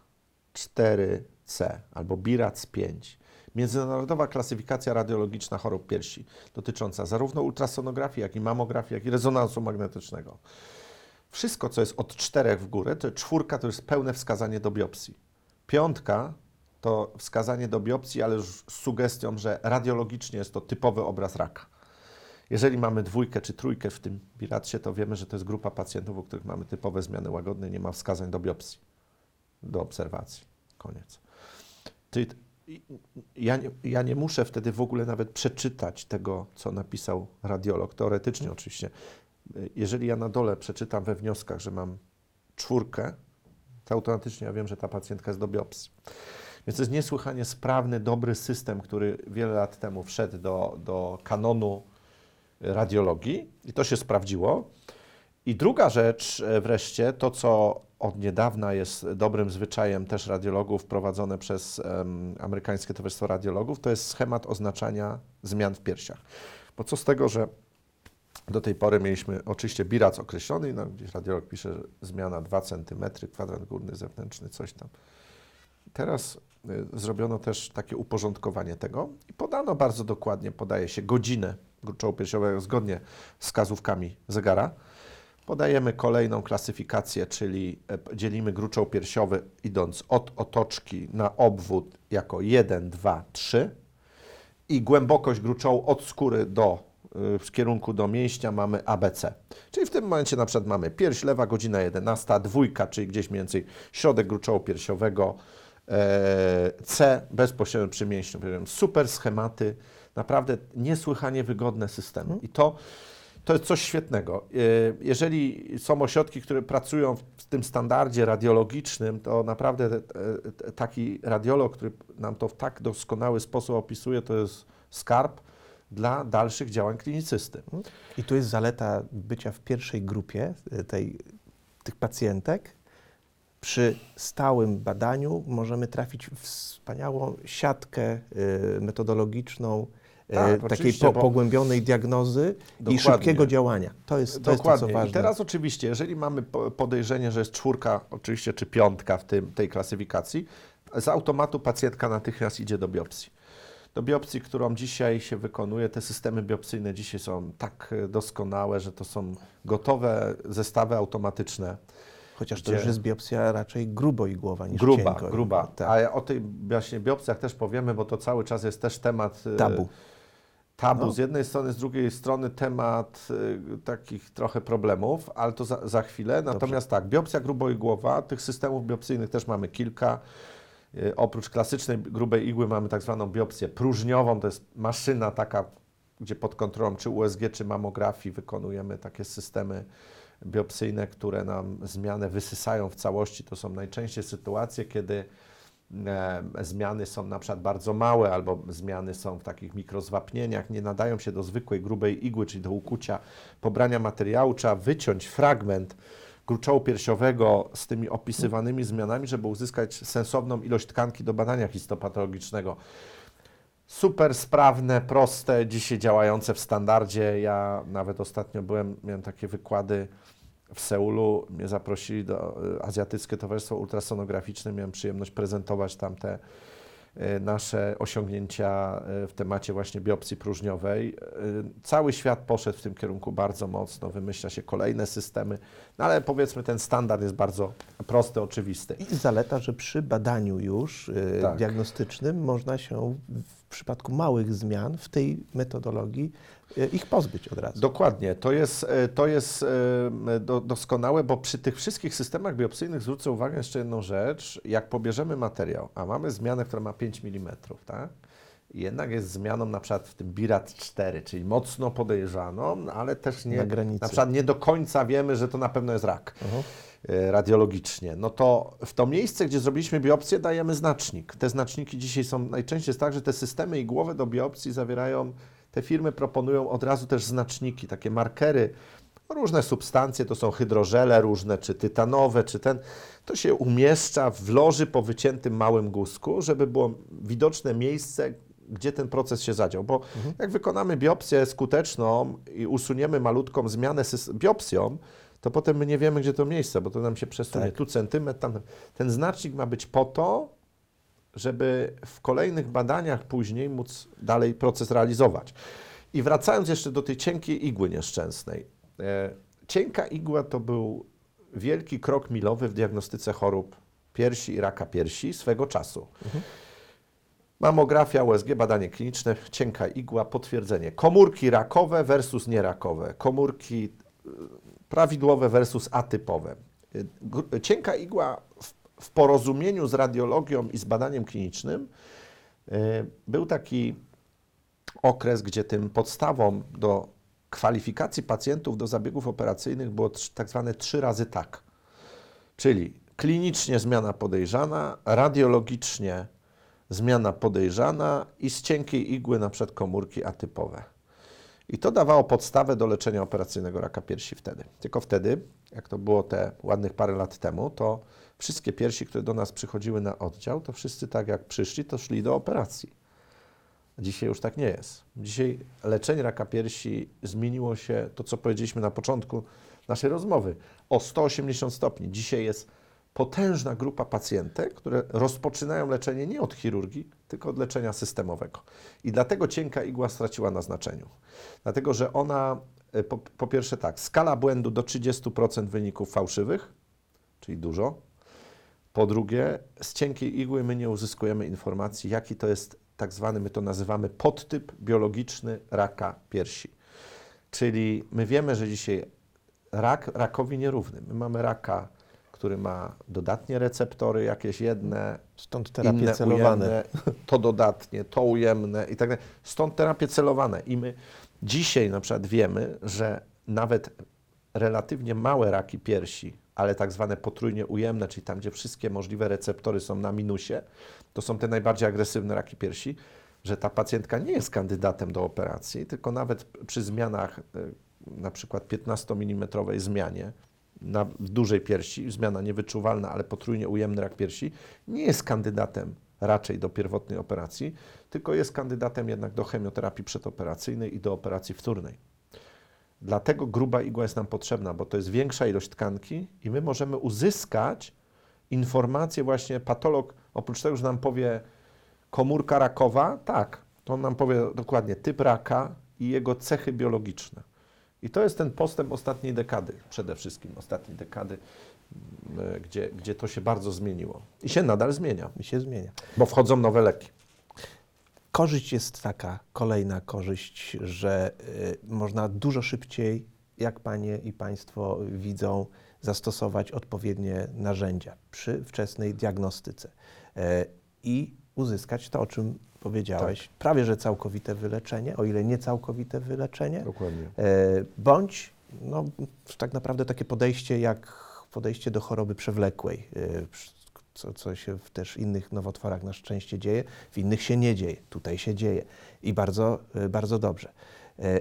4C albo BIRAC 5. Międzynarodowa klasyfikacja radiologiczna chorób piersi, dotycząca zarówno ultrasonografii, jak i mamografii, jak i rezonansu magnetycznego. Wszystko, co jest od czterech w górę, to czwórka to jest pełne wskazanie do biopsji. Piątka to wskazanie do biopsji, ale już z sugestią, że radiologicznie jest to typowy obraz raka. Jeżeli mamy dwójkę czy trójkę w tym bilacie, to wiemy, że to jest grupa pacjentów, u których mamy typowe zmiany łagodne, nie ma wskazań do biopsji, do obserwacji. Koniec. Ja, nie, ja nie muszę wtedy w ogóle nawet przeczytać tego, co napisał radiolog, teoretycznie oczywiście. Jeżeli ja na dole przeczytam we wnioskach, że mam czwórkę, to automatycznie ja wiem, że ta pacjentka jest do biopsji. Więc to jest niesłychanie sprawny, dobry system, który wiele lat temu wszedł do, do kanonu radiologii i to się sprawdziło. I druga rzecz e, wreszcie, to co od niedawna jest dobrym zwyczajem też radiologów wprowadzone przez em, amerykańskie Towarzystwo Radiologów, to jest schemat oznaczania zmian w piersiach. Bo co z tego, że do tej pory mieliśmy oczywiście birac określony, no, gdzieś radiolog pisze, zmiana 2 cm, kwadrat górny, zewnętrzny, coś tam. Teraz y, zrobiono też takie uporządkowanie tego i podano bardzo dokładnie, podaje się godzinę gruczołu piersiowego zgodnie z wskazówkami zegara. Podajemy kolejną klasyfikację, czyli e, dzielimy gruczoł piersiowy idąc od otoczki na obwód jako 1, 2, 3 i głębokość gruczołu od skóry do, y, w kierunku do mięśnia mamy ABC. Czyli w tym momencie na przykład mamy pierś lewa, godzina 11, dwójka, czyli gdzieś mniej więcej środek gruczołu piersiowego, e, C bezpośrednio przy mięśniu. Super schematy, naprawdę niesłychanie wygodne systemy. I to, to jest coś świetnego. E, Jeżeli są ośrodki, które pracują w tym standardzie radiologicznym, to naprawdę taki radiolog, który nam to w tak doskonały sposób opisuje, to jest skarb dla dalszych działań klinicysty. I tu jest zaleta bycia w pierwszej grupie y, tej, tych pacjentek. Przy stałym badaniu możemy trafić w wspaniałą siatkę y, metodologiczną, Tak, takiej po, pogłębionej diagnozy i Dokładnie. szybkiego działania. To jest to, jest to co ważne. I teraz oczywiście, jeżeli mamy po- podejrzenie, że jest czwórka, oczywiście, czy piątka w tym, tej klasyfikacji, z automatu pacjentka natychmiast idzie do biopsji. Do biopsji, którą dzisiaj się wykonuje, te systemy biopsyjne dzisiaj są tak e, doskonałe, że to są gotowe zestawy automatyczne. Chociaż to już jest biopsja raczej gruboigłowa niż Gruba, cienko. gruba. Tak. A o tej właśnie biopsjach też powiemy, bo to cały czas jest też temat e, Tabu. Tabu No. z jednej strony, z drugiej strony temat y, takich trochę problemów, ale to za, za chwilę. Natomiast tak, biopsja gruboigłowa, tych systemów biopsyjnych też mamy kilka. Y, oprócz klasycznej grubej igły mamy tak zwaną biopsję próżniową, to jest maszyna taka, gdzie pod kontrolą czy USG, czy mamografii wykonujemy takie systemy biopsyjne, które nam zmianę wysysają w całości. To są najczęściej sytuacje, kiedy zmiany są na przykład bardzo małe, albo zmiany są w takich mikrozwapnieniach, nie nadają się do zwykłej grubej igły, czyli do ukucia, pobrania materiału. Trzeba wyciąć fragment gruczołu piersiowego z tymi opisywanymi zmianami, żeby uzyskać sensowną ilość tkanki do badania histopatologicznego. Super sprawne, proste, dzisiaj działające w standardzie. Ja nawet ostatnio byłem, miałem takie wykłady w Seulu, mnie zaprosili do y, Azjatyckie Towarzystwo Ultrasonograficzne, miałem przyjemność prezentować tam te y, nasze osiągnięcia y, w temacie właśnie biopsji próżniowej. Cały świat poszedł w tym kierunku bardzo mocno, wymyśla się kolejne systemy, no ale powiedzmy ten standard jest bardzo prosty, oczywisty. I zaleta, że przy badaniu już Tak. diagnostycznym można się w przypadku małych zmian w tej metodologii ich pozbyć od razu. Dokładnie, to jest, e, to jest e, do, doskonałe, bo przy tych wszystkich systemach biopsyjnych zwrócę uwagę jeszcze jedną rzecz. Jak pobierzemy materiał, a mamy zmianę, która ma 5 mm, tak? I jednak jest zmianą na przykład w tym BIRAT 4, czyli mocno podejrzaną, ale też nie, Na granicy. na przykład nie do końca wiemy, że to na pewno jest rak Mhm. e, radiologicznie, no to w to miejsce, gdzie zrobiliśmy biopsję, dajemy znacznik. Te znaczniki dzisiaj są najczęściej jest tak, że te systemy igłowe do biopsji zawierają, te firmy proponują od razu też znaczniki, takie markery, różne substancje, to są hydrożele różne, czy tytanowe, czy ten, to się umieszcza w loży po wyciętym małym guzku, żeby było widoczne miejsce, gdzie ten proces się zadział. Bo jak wykonamy biopsję skuteczną i usuniemy malutką zmianę biopsją, to potem my nie wiemy, gdzie to miejsce, bo to nam się przesunie. Tak. Tu centymetr, tam. Ten znacznik ma być po to, żeby w kolejnych badaniach później móc dalej proces realizować. I wracając jeszcze do tej cienkiej igły nieszczęsnej. E, cienka igła to był wielki krok milowy w diagnostyce chorób piersi i raka piersi swego czasu. Mamografia, USG, badanie kliniczne, cienka igła, potwierdzenie. Komórki rakowe versus nierakowe. Komórki y, prawidłowe versus atypowe. Gr- Cienka igła w, w porozumieniu z radiologią i z badaniem klinicznym y, był taki okres, gdzie tym podstawą do kwalifikacji pacjentów do zabiegów operacyjnych było tak zwane trzy razy tak. Czyli klinicznie zmiana podejrzana, radiologicznie zmiana podejrzana i z cienkiej igły na przykład komórki atypowe. I to dawało podstawę do leczenia operacyjnego raka piersi wtedy. Tylko wtedy, jak to było te ładnych parę lat temu, to wszystkie piersi, które do nas przychodziły na oddział, to wszyscy tak jak przyszli, to szli do operacji. Dzisiaj już tak nie jest. Dzisiaj leczenie raka piersi zmieniło się, to co powiedzieliśmy na początku naszej rozmowy, o 180 stopni. Dzisiaj jest potężna grupa pacjentek, które rozpoczynają leczenie nie od chirurgii, tylko od leczenia systemowego. I dlatego cienka igła straciła na znaczeniu. Dlatego, że ona, e, po, po pierwsze tak, skala błędu do 30% wyników fałszywych, czyli dużo. Po drugie, z cienkiej igły my nie uzyskujemy informacji, jaki to jest tak zwany, my to nazywamy podtyp biologiczny raka piersi. Czyli my wiemy, że dzisiaj rak rakowi nierówny. My mamy raka, który ma dodatnie receptory, jakieś jedne, Stąd terapie inne celowane. ujemne, to dodatnie, to ujemne i tak dalej. Stąd terapie celowane. I my dzisiaj na przykład wiemy, że nawet relatywnie małe raki piersi, ale tak zwane potrójnie ujemne, czyli tam, gdzie wszystkie możliwe receptory są na minusie, to są te najbardziej agresywne raki piersi, że ta pacjentka nie jest kandydatem do operacji, tylko nawet przy zmianach, y, na przykład 15 mm zmianie, na, w dużej piersi, zmiana niewyczuwalna, ale potrójnie ujemny rak piersi, nie jest kandydatem raczej do pierwotnej operacji, tylko jest kandydatem jednak do chemioterapii przedoperacyjnej i do operacji wtórnej. Dlatego gruba igła jest nam potrzebna, bo to jest większa ilość tkanki i my możemy uzyskać informacje właśnie patolog, oprócz tego, że nam powie komórka rakowa, tak, to on nam powie dokładnie typ raka i jego cechy biologiczne. I to jest ten postęp ostatniej dekady, przede wszystkim ostatniej dekady, m, gdzie, gdzie to się bardzo zmieniło. I się nadal zmienia, I się zmienia. bo wchodzą nowe leki. Korzyść jest taka, kolejna korzyść, że y, można dużo szybciej, jak Panie i Państwo widzą, zastosować odpowiednie narzędzia przy wczesnej diagnostyce y, i uzyskać to, o czym powiedziałeś, prawie że całkowite wyleczenie, o ile nie całkowite wyleczenie, Dokładnie. E, bądź no, tak naprawdę takie podejście jak podejście do choroby przewlekłej, co, co się w też innych nowotworach na szczęście dzieje, w innych się nie dzieje, tutaj się dzieje i bardzo, e, bardzo dobrze. E,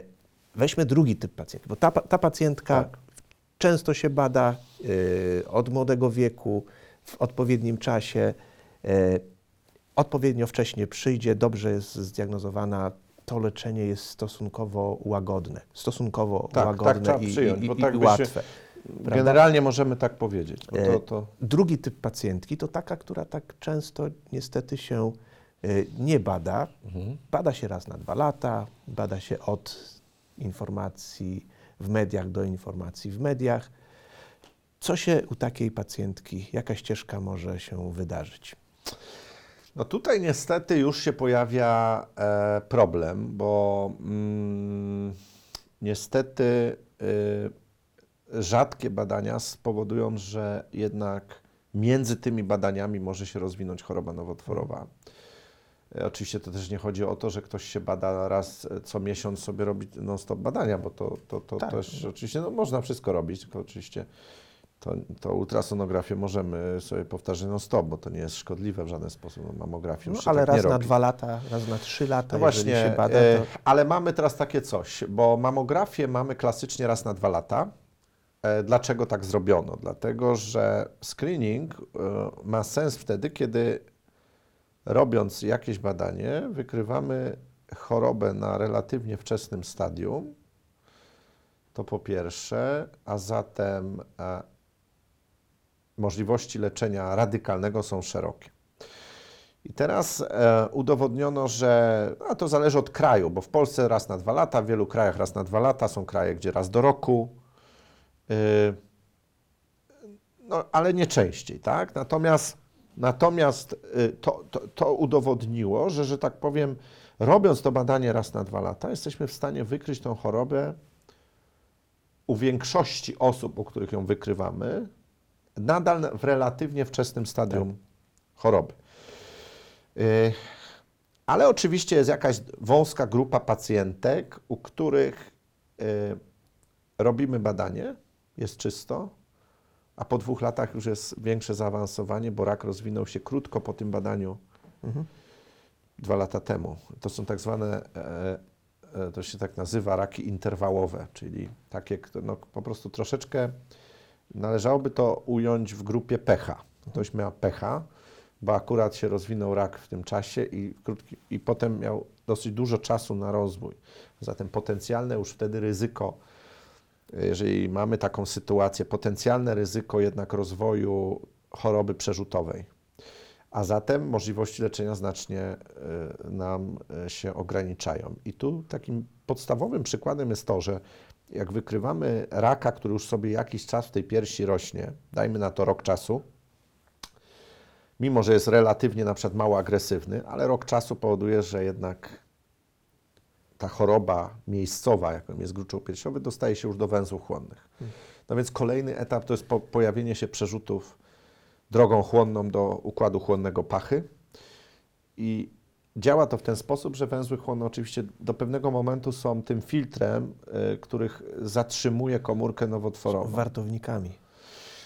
Weźmy drugi typ pacjentki, bo ta, ta pacjentka Tak. często się bada e, od młodego wieku, w odpowiednim czasie, e, odpowiednio wcześnie przyjdzie, dobrze jest zdiagnozowana, to leczenie jest stosunkowo łagodne, stosunkowo Tak, tak łagodne trzeba i, przyjąć, i, i, tak i by się- łatwe. Prawda? Generalnie możemy tak powiedzieć. E, to, to, Drugi typ pacjentki to taka, która tak często niestety się e, nie bada. Mhm. Bada się raz na dwa lata, bada się od informacji w mediach do informacji w mediach. Co się u takiej pacjentki, jaka ścieżka może się wydarzyć? No tutaj niestety już się pojawia e, problem, bo mm, niestety y, rzadkie badania spowodują, że jednak między tymi badaniami może się rozwinąć choroba nowotworowa. E, Oczywiście to też nie chodzi o to, że ktoś się bada raz e, co miesiąc sobie robi non-stop badania, bo to, to, to Tak. też oczywiście no, można wszystko robić, tylko oczywiście to, to ultrasonografię możemy sobie powtarzać non-stop, bo to nie jest szkodliwe w żaden sposób. No, mamografii No, ale tak raz na robi. dwa lata, raz na trzy lata, No właśnie, się bada, e, to ale mamy teraz takie coś, bo mamografię mamy klasycznie raz na dwa lata. E, Dlaczego tak zrobiono? Dlatego, że screening e, ma sens wtedy, kiedy robiąc jakieś badanie, wykrywamy chorobę na relatywnie wczesnym stadium. To po pierwsze, a zatem e, możliwości leczenia radykalnego są szerokie. I teraz udowodniono, że a to zależy od kraju, bo w Polsce raz na dwa lata, w wielu krajach raz na dwa lata, są kraje, gdzie raz do roku, no, ale nie częściej, tak? Natomiast, natomiast y, to, to, to udowodniło, że, że tak powiem, robiąc to badanie raz na dwa lata, jesteśmy w stanie wykryć tą chorobę u większości osób, u których ją wykrywamy, nadal w relatywnie wczesnym stadium choroby. Y, Ale oczywiście jest jakaś wąska grupa pacjentek, u których y, robimy badanie, jest czysto, a po dwóch latach już jest większe zaawansowanie, bo rak rozwinął się krótko po tym badaniu Mhm. dwa lata temu. To są tak zwane e, e, to się tak nazywa, raki interwałowe, czyli takie, no, po prostu troszeczkę należałoby to ująć w grupie pecha. Ktoś miał pecha, bo akurat się rozwinął rak w tym czasie i, krótki, i potem miał dosyć dużo czasu na rozwój. Zatem potencjalne już wtedy ryzyko, jeżeli mamy taką sytuację, potencjalne ryzyko jednak rozwoju choroby przerzutowej. A zatem możliwości leczenia znacznie e, nam e, się ograniczają. I tu takim podstawowym przykładem jest to, że jak wykrywamy raka, który już sobie jakiś czas w tej piersi rośnie, dajmy na to rok czasu, mimo że jest relatywnie na przykład mało agresywny, ale rok czasu powoduje, że jednak ta choroba miejscowa, jaką jest gruczoł piersiowy, dostaje się już do węzłów chłonnych. No więc kolejny etap to jest po, pojawienie się przerzutów drogą chłonną do układu chłonnego pachy i działa to w ten sposób, że węzły chłonne oczywiście do pewnego momentu są tym filtrem, y, których zatrzymuje komórkę nowotworową. Wartownikami.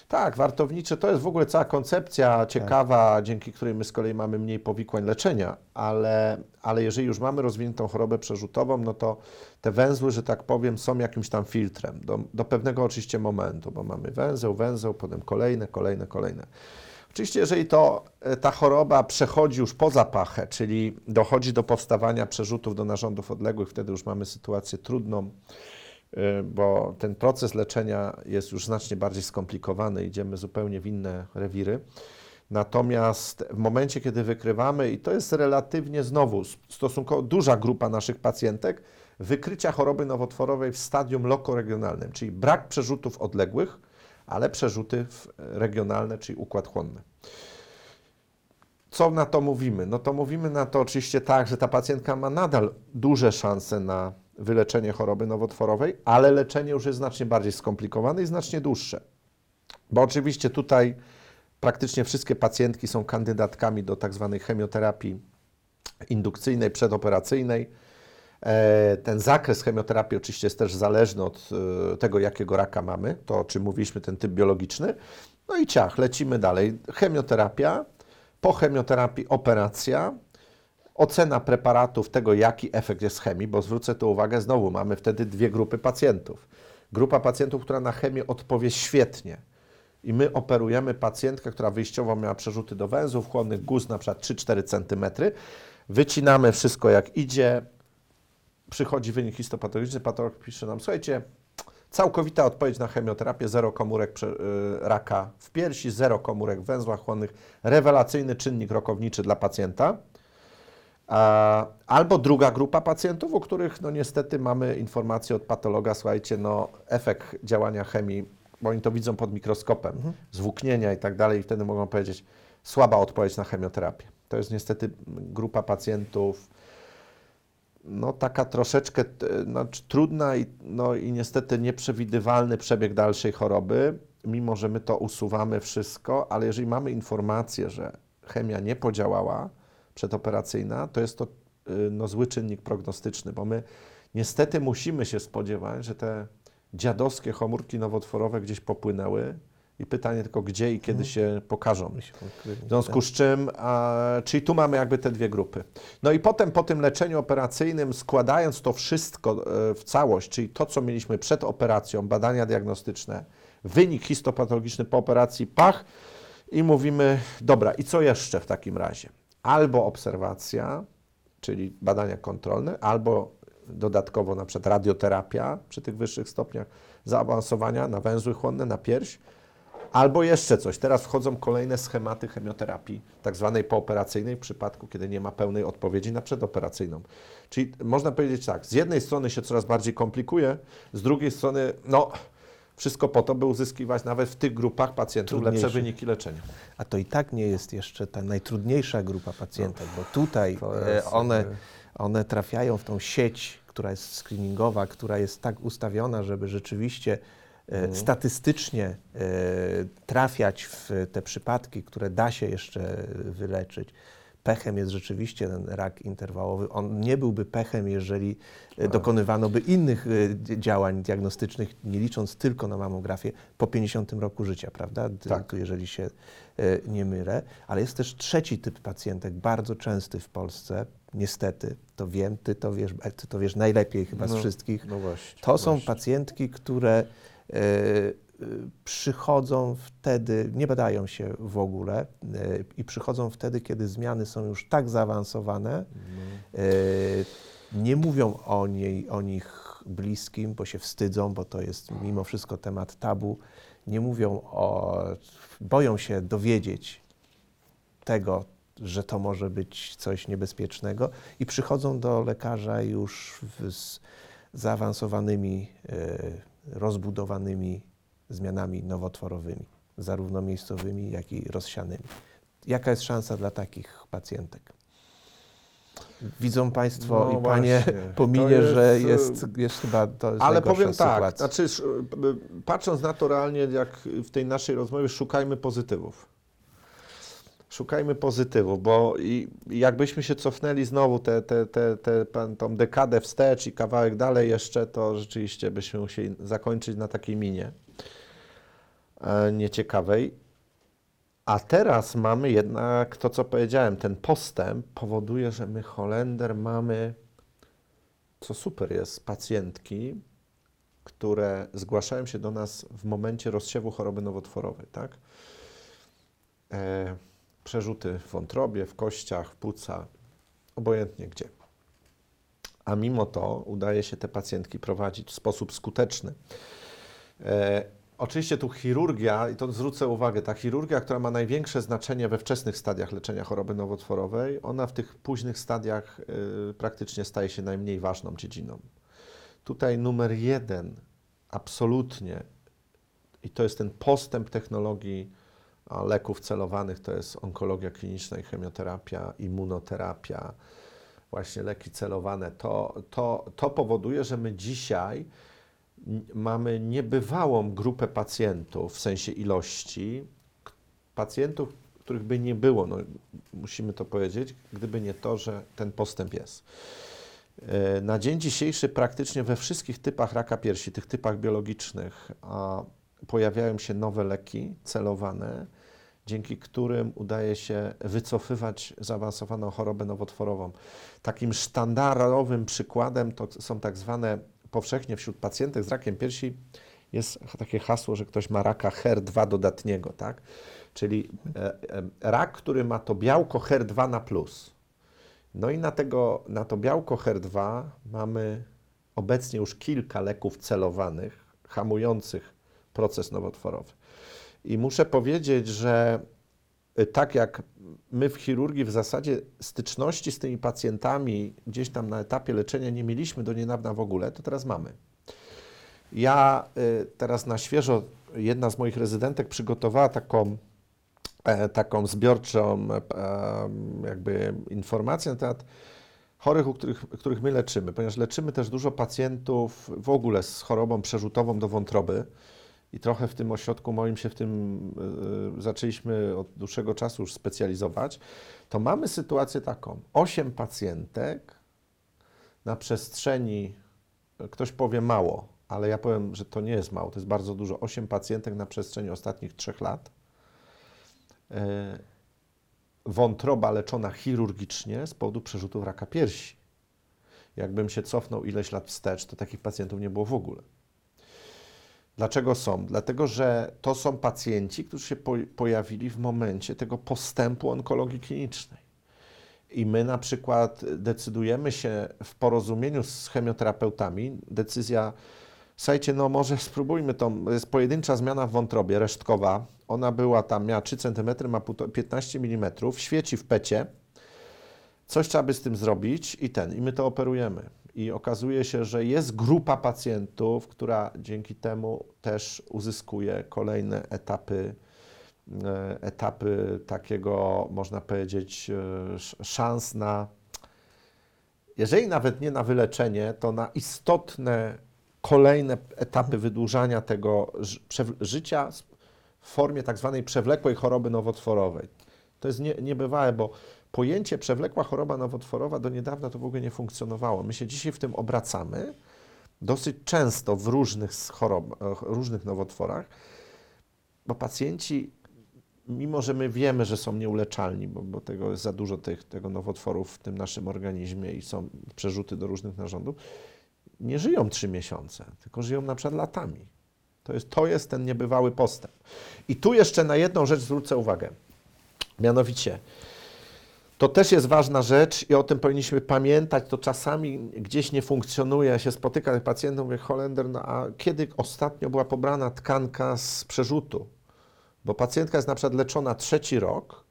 Tak, wartownicze to jest w ogóle cała koncepcja ciekawa, dzięki której my z kolei mamy mniej powikłań leczenia, ale, ale jeżeli już mamy rozwiniętą chorobę przerzutową, no to te węzły, że tak powiem, są jakimś tam filtrem do, do pewnego oczywiście momentu, bo mamy węzeł, węzeł, potem kolejne, kolejne, kolejne. Oczywiście, jeżeli to, e, ta choroba przechodzi już poza pachę, czyli dochodzi do powstawania przerzutów do narządów odległych, wtedy już mamy sytuację trudną, bo ten proces leczenia jest już znacznie bardziej skomplikowany, idziemy zupełnie w inne rewiry. Natomiast w momencie, kiedy wykrywamy, i to jest relatywnie znowu stosunkowo duża grupa naszych pacjentek, wykrycia choroby nowotworowej w stadium lokoregionalnym, czyli brak przerzutów odległych, ale przerzuty w- regionalne, czyli układ chłonny. Co na to mówimy? No to mówimy na to oczywiście tak, że ta pacjentka ma nadal duże szanse na wyleczenie choroby nowotworowej, ale leczenie już jest znacznie bardziej skomplikowane i znacznie dłuższe. Bo oczywiście tutaj praktycznie wszystkie pacjentki są kandydatkami do tak zwanej chemioterapii indukcyjnej, przedoperacyjnej. E, Ten zakres chemioterapii oczywiście jest też zależny od e, tego, jakiego raka mamy, to o czym mówiliśmy, ten typ biologiczny. No i ciach, lecimy dalej. Chemioterapia, po chemioterapii operacja, ocena preparatów, tego jaki efekt jest chemii, bo zwrócę tu uwagę, znowu mamy wtedy dwie grupy pacjentów. Grupa pacjentów, która na chemię odpowie świetnie i my operujemy pacjentkę, która wyjściowo miała przerzuty do węzłów chłonnych, guz na przykład 3-4 cm, wycinamy wszystko jak idzie, przychodzi wynik histopatologiczny, patolog pisze nam, słuchajcie, całkowita odpowiedź na chemioterapię, zero komórek y, raka w piersi, zero komórek w węzłach chłonnych, rewelacyjny czynnik rokowniczy dla pacjenta. Albo druga grupa pacjentów, u których no niestety mamy informację od patologa, słuchajcie, no efekt działania chemii, bo oni to widzą pod mikroskopem, zwłóknienia i tak dalej i wtedy mogą powiedzieć słaba odpowiedź na chemioterapię. To jest niestety grupa pacjentów, no taka troszeczkę znaczy, trudna i, no, i niestety nieprzewidywalny przebieg dalszej choroby, mimo że my to usuwamy wszystko, ale jeżeli mamy informację, że chemia nie podziałała przedoperacyjna, to jest to y, no, zły czynnik prognostyczny, bo my niestety musimy się spodziewać, że te dziadowskie komórki nowotworowe gdzieś popłynęły i pytanie tylko gdzie i kiedy się pokażą. My się ukryli, W związku z czym, a, czyli tu mamy jakby te dwie grupy. No i potem po tym leczeniu operacyjnym, składając to wszystko e, w całość, czyli to, co mieliśmy przed operacją, badania diagnostyczne, wynik histopatologiczny po operacji, pach i mówimy, dobra, i co jeszcze w takim razie? Albo obserwacja, czyli badania kontrolne, albo dodatkowo na przykład radioterapia przy tych wyższych stopniach zaawansowania na węzły chłonne, na pierś, Albo jeszcze coś. Teraz wchodzą kolejne schematy chemioterapii, tak zwanej pooperacyjnej, w przypadku, kiedy nie ma pełnej odpowiedzi na przedoperacyjną. Czyli można powiedzieć tak, z jednej strony się coraz bardziej komplikuje, z drugiej strony, no, wszystko po to, by uzyskiwać nawet w tych grupach pacjentów lepsze wyniki leczenia. A to i tak nie jest jeszcze ta najtrudniejsza grupa pacjentek, bo tutaj e, jest one, one trafiają w tą sieć, która jest screeningowa, która jest tak ustawiona, żeby rzeczywiście e, statystycznie e, trafiać w te przypadki, które da się jeszcze wyleczyć. Pechem jest rzeczywiście ten rak interwałowy. On nie byłby pechem, jeżeli e, dokonywano by innych e, działań diagnostycznych, nie licząc tylko na mamografię, po 50 roku życia, prawda? Tak. Jeżeli się e, nie mylę. Ale jest też trzeci typ pacjentek, bardzo częsty w Polsce, niestety, to wiem, ty to wiesz, ty to wiesz najlepiej chyba z No, wszystkich. No właśnie. To są właśnie. pacjentki, które e, przychodzą wtedy, nie badają się w ogóle e, i przychodzą wtedy, kiedy zmiany są już tak zaawansowane, No. nie mówią o, niej, o nich bliskim, bo się wstydzą, bo to jest mimo wszystko temat tabu. Nie mówią o, boją się dowiedzieć tego, że to może być coś niebezpiecznego i przychodzą do lekarza już z zaawansowanymi, rozbudowanymi zmianami nowotworowymi, zarówno miejscowymi, jak i rozsianymi. Jaka jest szansa dla takich pacjentek? Widzą Państwo No i Panie właśnie. po To minie, że jest, jest, jest chyba to jest Ale powiem tak, sytuacja. znaczy, p- patrząc na to realnie, jak w tej naszej rozmowie, szukajmy pozytywów. Szukajmy pozytywów, bo jakbyśmy się cofnęli znowu tę te, te, te, pan- tą dekadę wstecz i kawałek dalej jeszcze, to rzeczywiście byśmy musieli zakończyć na takiej minie e, nieciekawej. A teraz mamy jednak to, co powiedziałem, ten postęp powoduje, że my Holender mamy co super jest, pacjentki, które zgłaszają się do nas w momencie rozsiewu choroby nowotworowej, tak? E, przerzuty w wątrobie, w kościach, w płuca, obojętnie gdzie. A mimo to udaje się te pacjentki prowadzić w sposób skuteczny. E, oczywiście tu chirurgia, i to zwrócę uwagę, ta chirurgia, która ma największe znaczenie we wczesnych stadiach leczenia choroby nowotworowej, ona w tych późnych stadiach y, praktycznie staje się najmniej ważną dziedziną. Tutaj numer jeden, absolutnie, i to jest ten postęp technologii a, leków celowanych, to jest onkologia kliniczna i chemioterapia, immunoterapia, właśnie leki celowane. To, to, to powoduje, że my dzisiaj mamy niebywałą grupę pacjentów w sensie ilości, pacjentów, których by nie było, no, musimy to powiedzieć, gdyby nie to, że ten postęp jest. E, Na dzień dzisiejszy praktycznie we wszystkich typach raka piersi, tych typach biologicznych, pojawiają się nowe leki celowane, dzięki którym udaje się wycofywać zaawansowaną chorobę nowotworową. Takim sztandarowym przykładem to są tak zwane powszechnie wśród pacjentek z rakiem piersi jest takie hasło, że ktoś ma raka HER2 dodatniego, tak? Czyli e, e, rak, który ma to białko HER2 na plus. No i na, tego, na to białko HER2 mamy obecnie już kilka leków celowanych, hamujących proces nowotworowy. I muszę powiedzieć, że tak jak my w chirurgii w zasadzie styczności z tymi pacjentami gdzieś tam na etapie leczenia nie mieliśmy do niedawna w ogóle, to teraz mamy. Ja y, teraz na świeżo, jedna z moich rezydentek przygotowała taką, e, taką zbiorczą e, jakby informację na temat chorych, u których, których my leczymy, ponieważ leczymy też dużo pacjentów w ogóle z chorobą przerzutową do wątroby. I trochę w tym ośrodku moim się w tym y, zaczęliśmy od dłuższego czasu już specjalizować, to mamy sytuację taką. Osiem pacjentek na przestrzeni, ktoś powie mało, ale ja powiem, że to nie jest mało, to jest bardzo dużo. Osiem pacjentek na przestrzeni ostatnich trzech lat. Y, wątroba leczona chirurgicznie z powodu przerzutów raka piersi. Jakbym się cofnął ileś lat wstecz, to takich pacjentów nie było w ogóle. Dlaczego są? Dlatego, że to są pacjenci, którzy się po, pojawili w momencie tego postępu onkologii klinicznej. I my na przykład decydujemy się w porozumieniu z chemioterapeutami, decyzja, słuchajcie, no może spróbujmy to, jest pojedyncza zmiana w wątrobie, resztkowa, ona była tam, miała 3 cm, ma półto- 15 mm, świeci w pecie, coś trzeba by z tym zrobić i ten, i my to operujemy. I okazuje się, że jest grupa pacjentów, która dzięki temu też uzyskuje kolejne etapy, e, etapy takiego, można powiedzieć, e, sz- szans na, jeżeli nawet nie na wyleczenie, to na istotne kolejne etapy wydłużania tego życia w formie tak zwanej przewlekłej choroby nowotworowej. To jest nie, niebywałe, bo pojęcie przewlekła choroba nowotworowa do niedawna to w ogóle nie funkcjonowało. My się dzisiaj w tym obracamy dosyć często w różnych chorob, e, różnych nowotworach, bo pacjenci, mimo że my wiemy, że są nieuleczalni, bo, bo tego jest za dużo tych, tego nowotworów w tym naszym organizmie i są przerzuty do różnych narządów, nie żyją trzy miesiące, tylko żyją na przykład latami. To jest, to jest ten niebywały postęp. I tu jeszcze na jedną rzecz zwrócę uwagę. Mianowicie, to też jest ważna rzecz i o tym powinniśmy pamiętać. To czasami gdzieś nie funkcjonuje. Ja się spotykam z pacjentem, mówię, Holender, no a kiedy ostatnio była pobrana tkanka z przerzutu? Bo pacjentka jest na przykład leczona trzeci rok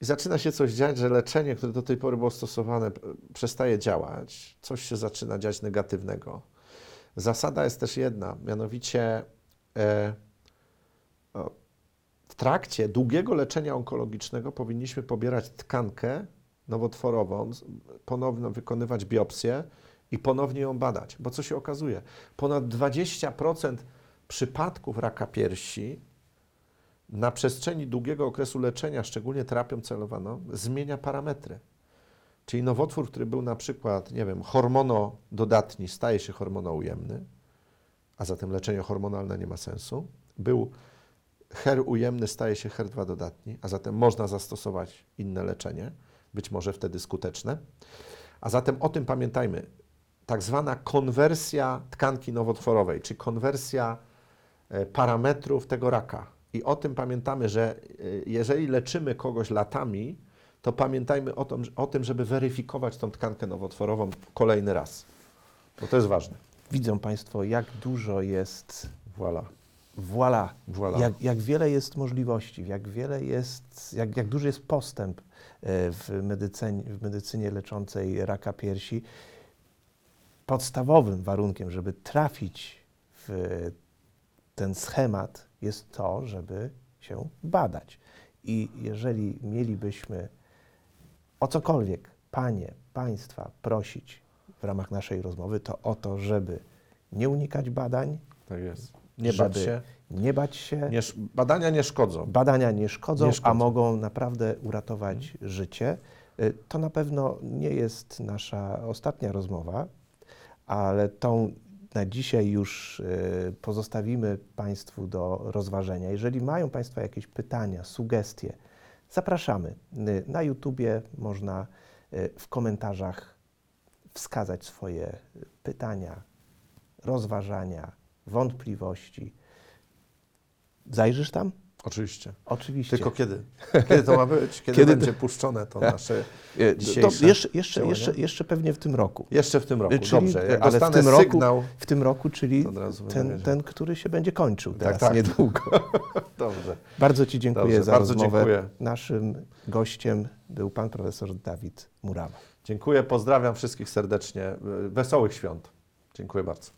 i zaczyna się coś dziać, że leczenie, które do tej pory było stosowane, przestaje działać. Coś się zaczyna dziać negatywnego. Zasada jest też jedna, mianowicie e, o, trakcie długiego leczenia onkologicznego powinniśmy pobierać tkankę nowotworową, ponowno wykonywać biopsję i ponownie ją badać. Bo co się okazuje? Ponad 20% przypadków raka piersi na przestrzeni długiego okresu leczenia, szczególnie terapią celowaną, zmienia parametry. Czyli nowotwór, który był na przykład, nie wiem, hormonododatni, staje się hormonoujemny, a zatem leczenie hormonalne nie ma sensu. Był HER ujemny, staje się HER2 dodatni, a zatem można zastosować inne leczenie, być może wtedy skuteczne. A zatem o tym pamiętajmy. Tak zwana konwersja tkanki nowotworowej, czy konwersja e, parametrów tego raka. I o tym pamiętamy, że e, jeżeli leczymy kogoś latami, to pamiętajmy o tym, o tym, żeby weryfikować tą tkankę nowotworową kolejny raz. Bo to jest ważne. Widzą Państwo, jak dużo jest Voilà. Voilà. Voilà. Jak, jak wiele jest możliwości, jak wiele jest, jak, jak duży jest postęp e, w medycynie, w medycynie leczącej raka piersi. Podstawowym warunkiem, żeby trafić w ten schemat jest to, żeby się badać. I jeżeli mielibyśmy o cokolwiek Panie, Państwa prosić w ramach naszej rozmowy, to o to, żeby nie unikać badań, Tak jest. Nie bać się. nie bać się. Nie, badania nie szkodzą. Badania nie szkodzą, Nie szkodzą. a mogą naprawdę uratować życie. Y, To na pewno nie jest nasza ostatnia rozmowa, ale tą na dzisiaj już y, pozostawimy Państwu do rozważenia. Jeżeli mają Państwo jakieś pytania, sugestie, zapraszamy. Y, Na YouTubie można w komentarzach wskazać swoje pytania, rozważania, wątpliwości. Zajrzysz tam? Oczywiście. Oczywiście. Tylko kiedy? Kiedy to ma być? Kiedy, Kiedy będzie puszczone to nasze E, to dzisiejsze jeszcze, jeszcze, działania? jeszcze, jeszcze pewnie w tym roku. Jeszcze w tym roku. Czyli- Dobrze, jak ale w tym roku- sygnał... W tym roku, czyli ten, ten, który się będzie kończył teraz tak. niedługo. Dobrze. Bardzo Ci dziękuję Dobrze, za bardzo rozmowę. dziękuję. Naszym gościem był pan profesor Dawid Murawa. Dziękuję, pozdrawiam wszystkich serdecznie. Wesołych świąt. Dziękuję bardzo.